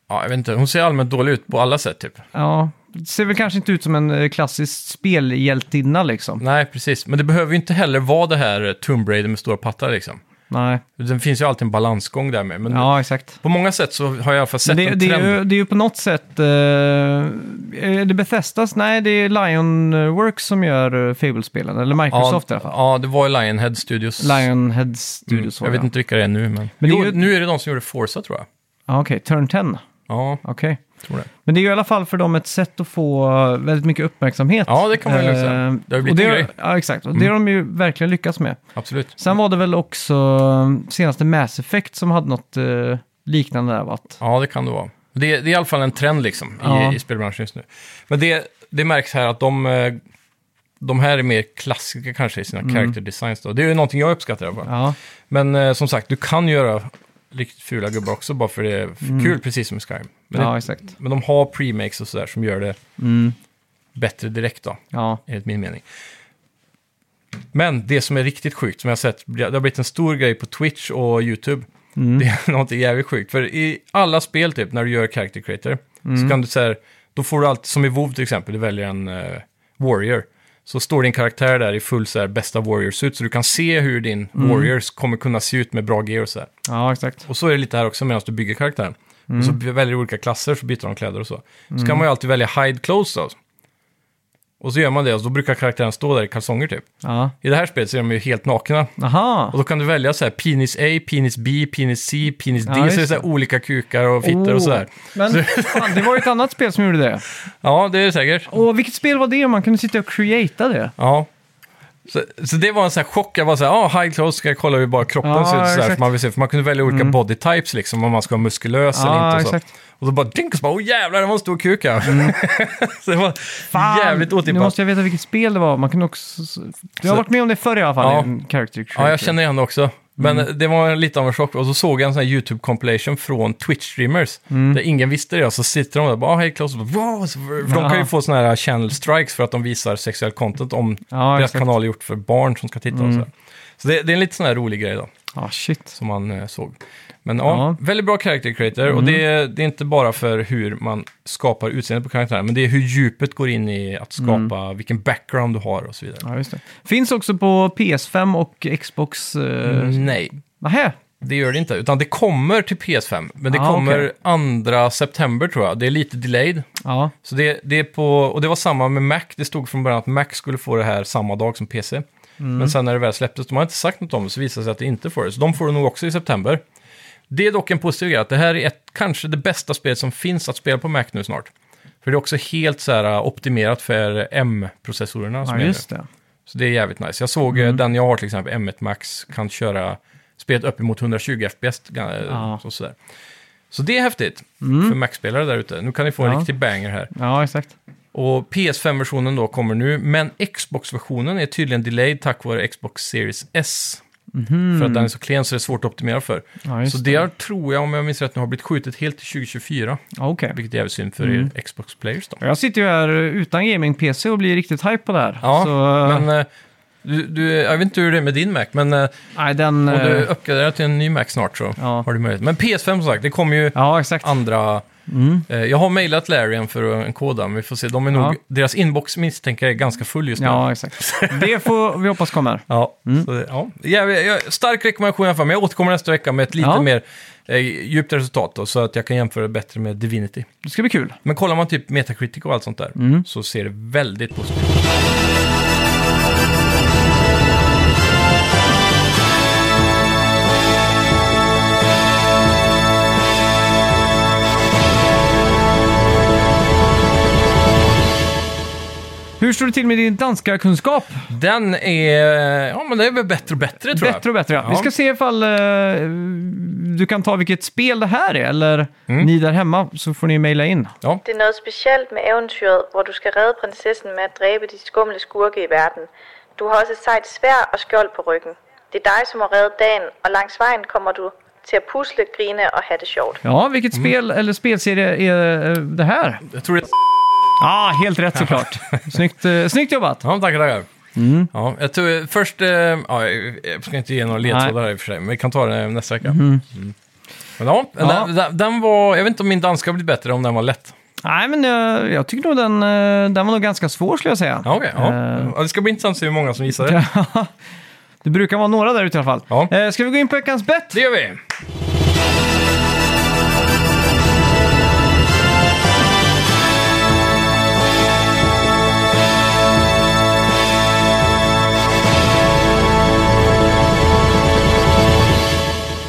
Ja, jag vet inte. Hon ser allmänt dålig ut på alla sätt typ. Ja, ser väl kanske inte ut som en eh, klassisk spelhjältinna liksom. Nej, precis. Men det behöver ju inte heller vara det här eh, Tomb Raider med stora pattar liksom. Nej, Det finns ju alltid en balansgång där med. Men ja exakt. på många sätt så har jag i alla fall sett det, en det, trend. är ju, det är ju på något sätt... Eh, är det Bethesdas? Nej, det är Lionworks som gör eh, Fable-spelen. Eller Microsoft i alla fall. Ja, det var ju Lionhead Studios. Lionhead Mm, Studios var jag vet inte vilka det är nu, men... Men det är jo, ju- nu är det de som gjorde Forza tror jag. Ja, okej. Turn 10. Ja, Okej. Tror det. Men det är ju i alla fall för dem ett sätt att få väldigt mycket uppmärksamhet. Ja, det kan man lugnt säga. Eh, Det har ju och blivit en grej. Mm. Ja, exakt. Och det har de ju verkligen lyckats med. Absolut. Sen var det väl också eh, senaste Mass Effect som hade något eh, liknande där. va? Att, Ja, det kan det vara. Det, det är i alla fall en trend liksom Ja. i, i spelbranschen just nu. Men det, det märks här att de, eh, de här är mer klassiska kanske i sina character designs. Då. Det är ju någonting jag uppskattar i alla fall. Mm. ja, Men eh, som sagt, du kan göra riktigt fula gubbar också bara för det är f- kul, precis som i Skyrim. Men, Mm. ja, det, men de har premakes och sådär som gör det Mm, bättre direkt då, ja. enligt min mening. Men det som är riktigt sjukt, som jag har sett, det har blivit en stor grej på Twitch och YouTube. Mm. Det är något jävligt sjukt. För i alla spel typ, när du gör character creator, Mm. så kan du säga, då får du alltid, som i WoW till exempel, du väljer en eh, warrior. Så står din karaktär där i full så här, bästa warrior-suit, så du kan se hur din Mm. warriors kommer kunna se ut med bra gear och så här. ja, exakt. Och så är det lite här också medan du bygger karaktären. Och så Mm. väljer du olika klasser, så byter de kläder och så. Så kan man ju alltid välja hide clothes då. Och så gör man det, och då brukar karaktären stå där i kalsonger typ. Ja. I det här spelet så är de ju helt nakna. Aha. Och då kan du välja så här penis A, penis B, penis C, penis D. Ja, så det är så här olika kukar och fittor Oh. och sådär. Men fan, det var ju ett annat spel som gjorde det. Ja, det är det säkert. Och vilket spel var det? Man kunde sitta och creata det. Ja. Så, så det var en sån här chock. Jag var så här, ah, high clothes ska jag kolla hur bara kroppen Ja, ser ut. Så här, för man, vill se, för man kunde välja olika body types, liksom, om man ska vara muskulös eller Ja, inte. Och, så. exakt. och så bara dink, och så bara, åh jävlar, det var en stor kuk ja. så det var Fan, jävligt Nu otippat. måste jag veta vilket spel det var. Man kunde också... Du har varit med om det förr i alla fall, Ja. en character creator. Ja, jag känner igen det också. Men Mm. det var lite av en chock. Och så såg jag en sån här YouTube-compilation från Twitch-streamers. Mm. Där ingen visste det. Och så sitter de där och bara, ah, hej Klaus. Wow! Så- För de kan ju få såna här channel strikes för att de visar sexuell content om Ja, deras exakt. Mm. kanal är gjort för barn som ska titta och så. här. Så det, det är en lite sån här rolig grej då, Ah, shit. som man eh, såg. Men ja, Ja. Mm. väldigt bra character creator. Och det, det är inte bara för hur man skapar utseendet på karaktären, men det är hur djupet går in i att skapa Mm. vilken background du har och så vidare. Ja, just det. Finns också på PS5 och Xbox... Uh... Nej, Nähä? Det gör det inte, utan det kommer till PS5. Men det Ah, kommer okej. 2 september tror jag. Det är lite delayed. Ja. Så det, det är på, och det var samma med Mac. Det stod från början att Mac skulle få det här samma dag som PC. Mm. Men sen när det väl släpptes, de har inte sagt något om det, så visade det sig att det inte får det. Så de får det nog också i september. Det är dock en positiv grej, att det här är ett, kanske det bästa spelet som finns att spela på Mac nu snart. För det är också helt så här uh, optimerat för M-processorerna ja, just det. Så det är jävligt nice. Jag såg Mm. eh, den jag har till exempel, M1 Max, kan köra spelet uppemot 120 FPS. eh, Ja. Så, sådär. så det är häftigt för Mac-spelare där ute. Nu kan ni få en Ja. riktig banger här. Ja, exakt. Och PS5-versionen då kommer nu, men Xbox-versionen är tydligen delayed tack vare Xbox Series S. För att den är så klen så det är svårt att optimera för. Ja, så det har, tror jag, om jag minns rätt, nu har blivit skjutet helt till 2024. Ja, Okej. Vilket är jävligt synd för Mm. er Xbox-players då. Jag sitter ju här utan gaming-PC och blir riktigt hype på det här. Ja, så, men eh, du, du, jag vet inte hur det är med din Mac, men eh, Nej, den... Om du eh, uppgraderar till en ny Mac snart så Ja. har du möjlighet. Men PS5 som sagt, det kommer ju Ja, exakt. Andra... Eh, jag har mejlat Larian för en kod där, men vi får se. De är nog, Ja. Deras inbox misstänker jag är ganska full just nu. Ja, exakt. Det får vi hoppas kommer. Ja, Mm. så det, ja. Jag, jag, stark rekommendation i alla fall, men jag återkommer nästa vecka med ett lite Ja. mer eh, djupt resultat då, så att jag kan jämföra bättre med Divinity. Det ska bli kul. Men kollar man typ Metacritic och allt sånt där Mm. så ser det väldigt positivt ut. Hur står det till med din danska kunskap? Den är, ja men det är väl bättre och bättre tror jag. Bättre och bättre, ja. Ja. Vi ska se ifall eh, du kan ta vilket spel det här är, eller Mm. ni där hemma, så får ni mejla in. Ja, Det er noget specielt med eventyret, hvor du skal redde prinsessen med at dræbe de skumle skurke i verden. Du har også et sejt svær og skjold på ryggen. Det er dig, som har reddet dagen, og langs vejen kommer du til at pusle, grine og have det sjovt. Ja, vilket Mm. spel eller spelserie är eh, det här? jag tror det Ja, helt rätt såklart. snyggt, eh, snyggt jobbat. Ja, tackar, tackar. Mm. Ja, jag tror först, eh, ja, jag ska inte ge några ledtrådar här i och för sig, men vi kan ta det nästa vecka. Mm. Men ja, Ja. Den, den, den var, jag vet inte om min danska blivit bättre om den var lätt. Nej, men jag, jag tycker nog den, eh, den var nog ganska svår skulle jag säga. Ja, okej. ja. Eh. ja, det ska bli intressant att se hur många som gissar det. det brukar vara några där ute i alla fall. Ja. Eh, ska vi gå in på veckans bett? Det gör vi!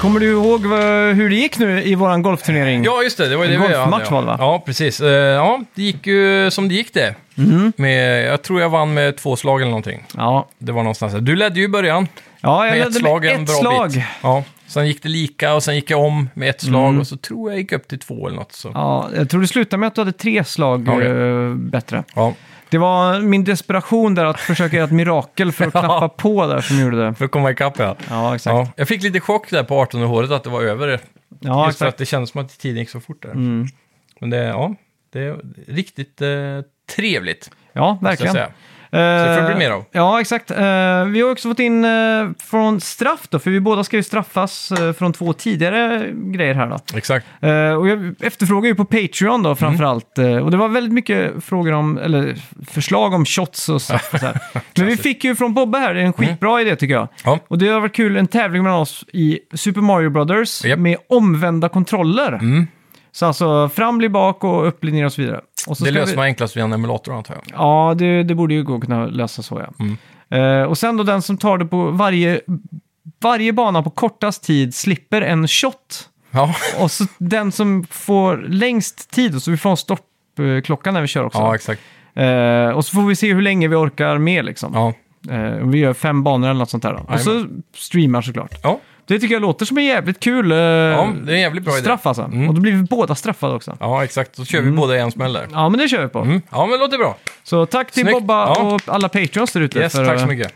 Kommer du ihåg hur det gick nu i våran golfturnering? Ja, just det. Det var ju det En vi hade, ja. va? Ja, precis. Eh, Ja, det gick ju som det gick det. Mhm. Med, jag tror jag vann med två slag eller någonting. Ja, Det var någonstans där. Du ledde ju i början ja jag med ett ledde slag med en ett bra slag. bit. Ja. Sen gick det lika och sen gick jag om med ett slag Mm. och så tror jag gick upp till två eller något. Så. Ja, jag tror det slutade med att du hade tre slag Ja, ja. eh, bättre. Ja. Det var min desperation där att försöka göra ett mirakel för att Ja. knappa på där som gjorde det. För att komma ikapp ja. Ja, exakt. ja. Jag fick lite chock där på 18 håret att det var över. Just för exakt. att det kändes som att tiden gick så fort där. Mm. Men det, ja, det är riktigt eh, trevligt. Ja, måste jag verkligen. säga. Eh, det får bli mer av. Ja, exakt. Eh, vi har också fått in eh, från straff då, för vi båda ska ju straffas eh, från två tidigare grejer här då. Exakt. Eh, och jag efterfrågar ju på Patreon då framför allt. eh, och det var väldigt mycket frågor om, eller förslag om shots och straff och så. Men vi fick ju från Bobbe här, det är en skitbra idé tycker jag. Ja. Och det har varit kul, en tävling mellan oss i Super Mario Brothers Japp. med omvända kontroller. Mm. Så alltså fram blir bak och upp blir ner och så vidare. Och så Det löser vi... man enklast via en emulator antar jag. Ja, det, det borde ju gå att kunna lösa så ja. Mm. Eh, och sen då den som tar det på varje, varje bana på kortast tid slipper en shot. Ja, Och så den som får längst tid, och så vi får en stoppklocka när vi kör också. ja exakt. Eh, och så får vi se hur länge vi orkar med liksom. Ja. Och vi gör fem banor eller något sånt där. Då. Och så streamar såklart. Ja. Det tycker jag låter som en jävligt kul eh, ja, det är en jävligt bra idé. straff alltså. Mm. Och då blir vi båda straffade också. Ja, exakt. Så kör vi båda i en smäll där. Ja, men det kör vi på. Mm. Ja, men det låter bra. Så tack till Snyggt. Bobba Ja. och alla patreons där ute. Yes, för, tack så eh, mycket.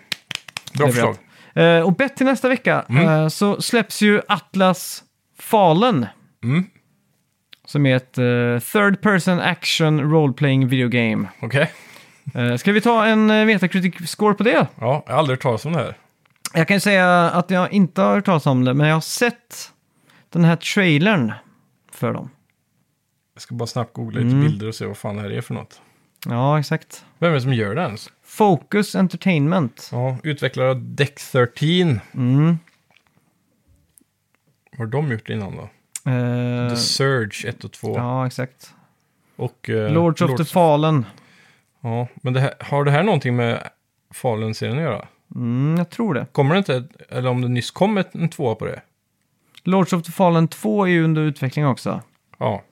Bra förslag. Eh, och bett till nästa vecka Mm. eh, så släpps ju Atlas Fallen. Mm. Som är ett eh, third person action role-playing video game. Okej. Eh, ska vi ta en uh, Metacritic-score på det? Ja, jag har aldrig hört talas om det här. Jag kan ju säga att jag inte har hört talas om det, men jag har sett den här trailern för dem. Jag ska bara snabbt googla lite Mm. bilder och se vad fan det här är för något. Ja, exakt. Vem är det som gör det ens? Focus Entertainment. Ja, utvecklare av Deck 13. Mm. Vad har de gjort innan då? Eh, The Surge 1 och 2. ja, exakt. Och, eh, Lords of the Fallen. Ja, men det här, har det här någonting med Fallen-serien att göra? Mm, jag tror det. Kommer det inte, eller om det nyss kom ett, en tvåa på det? Lords of the Fallen 2 är ju under utveckling också. Ja.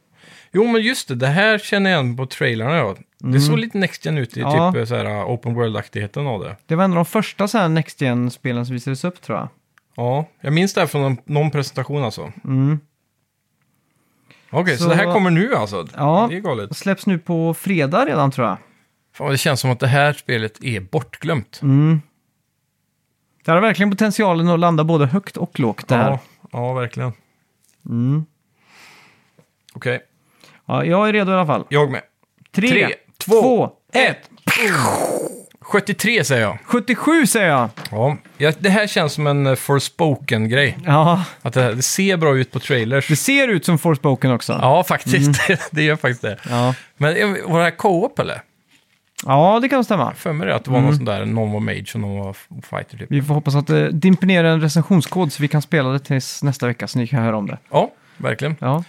Jo, men just det, det här känner jag igen på trailerna. Ja. Det såg lite Next Gen ut i Mm. Ja. typ så här, uh, Open World-aktigheten av det. Det var en av de första så här Next Gen-spelen som visades upp tror jag. Ja, jag minns det här från någon, någon presentation alltså. Mm. Okej, så... Så- det här kommer nu alltså? Ja. Det är galet. Och släpps nu på fredag redan tror jag. Fan, det känns som att det här spelet är bortglömt. Mm. Det har verkligen potentialen att landa både högt och lågt det här. Ja, ja, verkligen. Mm. Okej, Ja, jag är redo i alla fall. jag med. Tre, Tre, två, två, ett. 73 säger jag. 77 säger jag. Ja, ja det här känns som en eh, Forspoken-grej. Ja, Att det, det ser bra ut på trailers. det ser ut som Forspoken också. Ja, faktiskt. det gör faktiskt det. Ja, Men eh, var det här co-op eller? Ja det kan stämma. För mig att det var någon sån där, någon var mage och någon var fighter typ. Vi får hoppas att det dimper ner en recensionskod så vi kan spela det tills nästa vecka så ni kan höra om det. Ja, verkligen. Ja,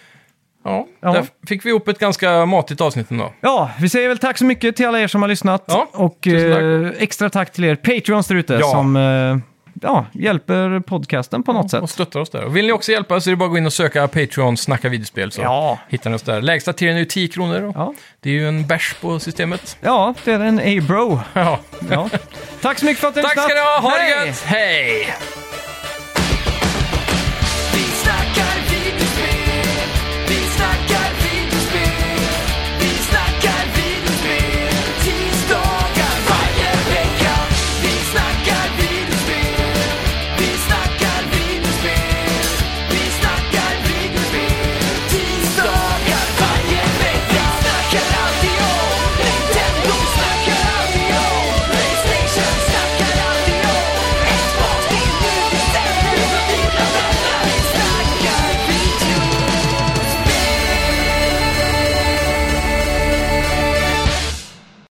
Ja, Ja. där fick vi ihop ett ganska matigt avsnitt ändå. ja vi säger väl tack så mycket till alla er som har lyssnat. Ja, och tack. eh, extra tack till er Patreons där ute Ja. som eh, ja, hjälper podcasten på något Och sätt. stöttar oss där. Och vill ni också hjälpa så är det bara att gå in och söka Patreon Snacka videospel så Ja. hittar ni oss där. Lägsta tieren är ju 10 kronor. Och Ja. Det är ju en bärs på systemet. ja, det är en A-bro. Ja. Ja. Tack så mycket för att ni har Tack ska ni ha, ha det Hej! gött! Hej!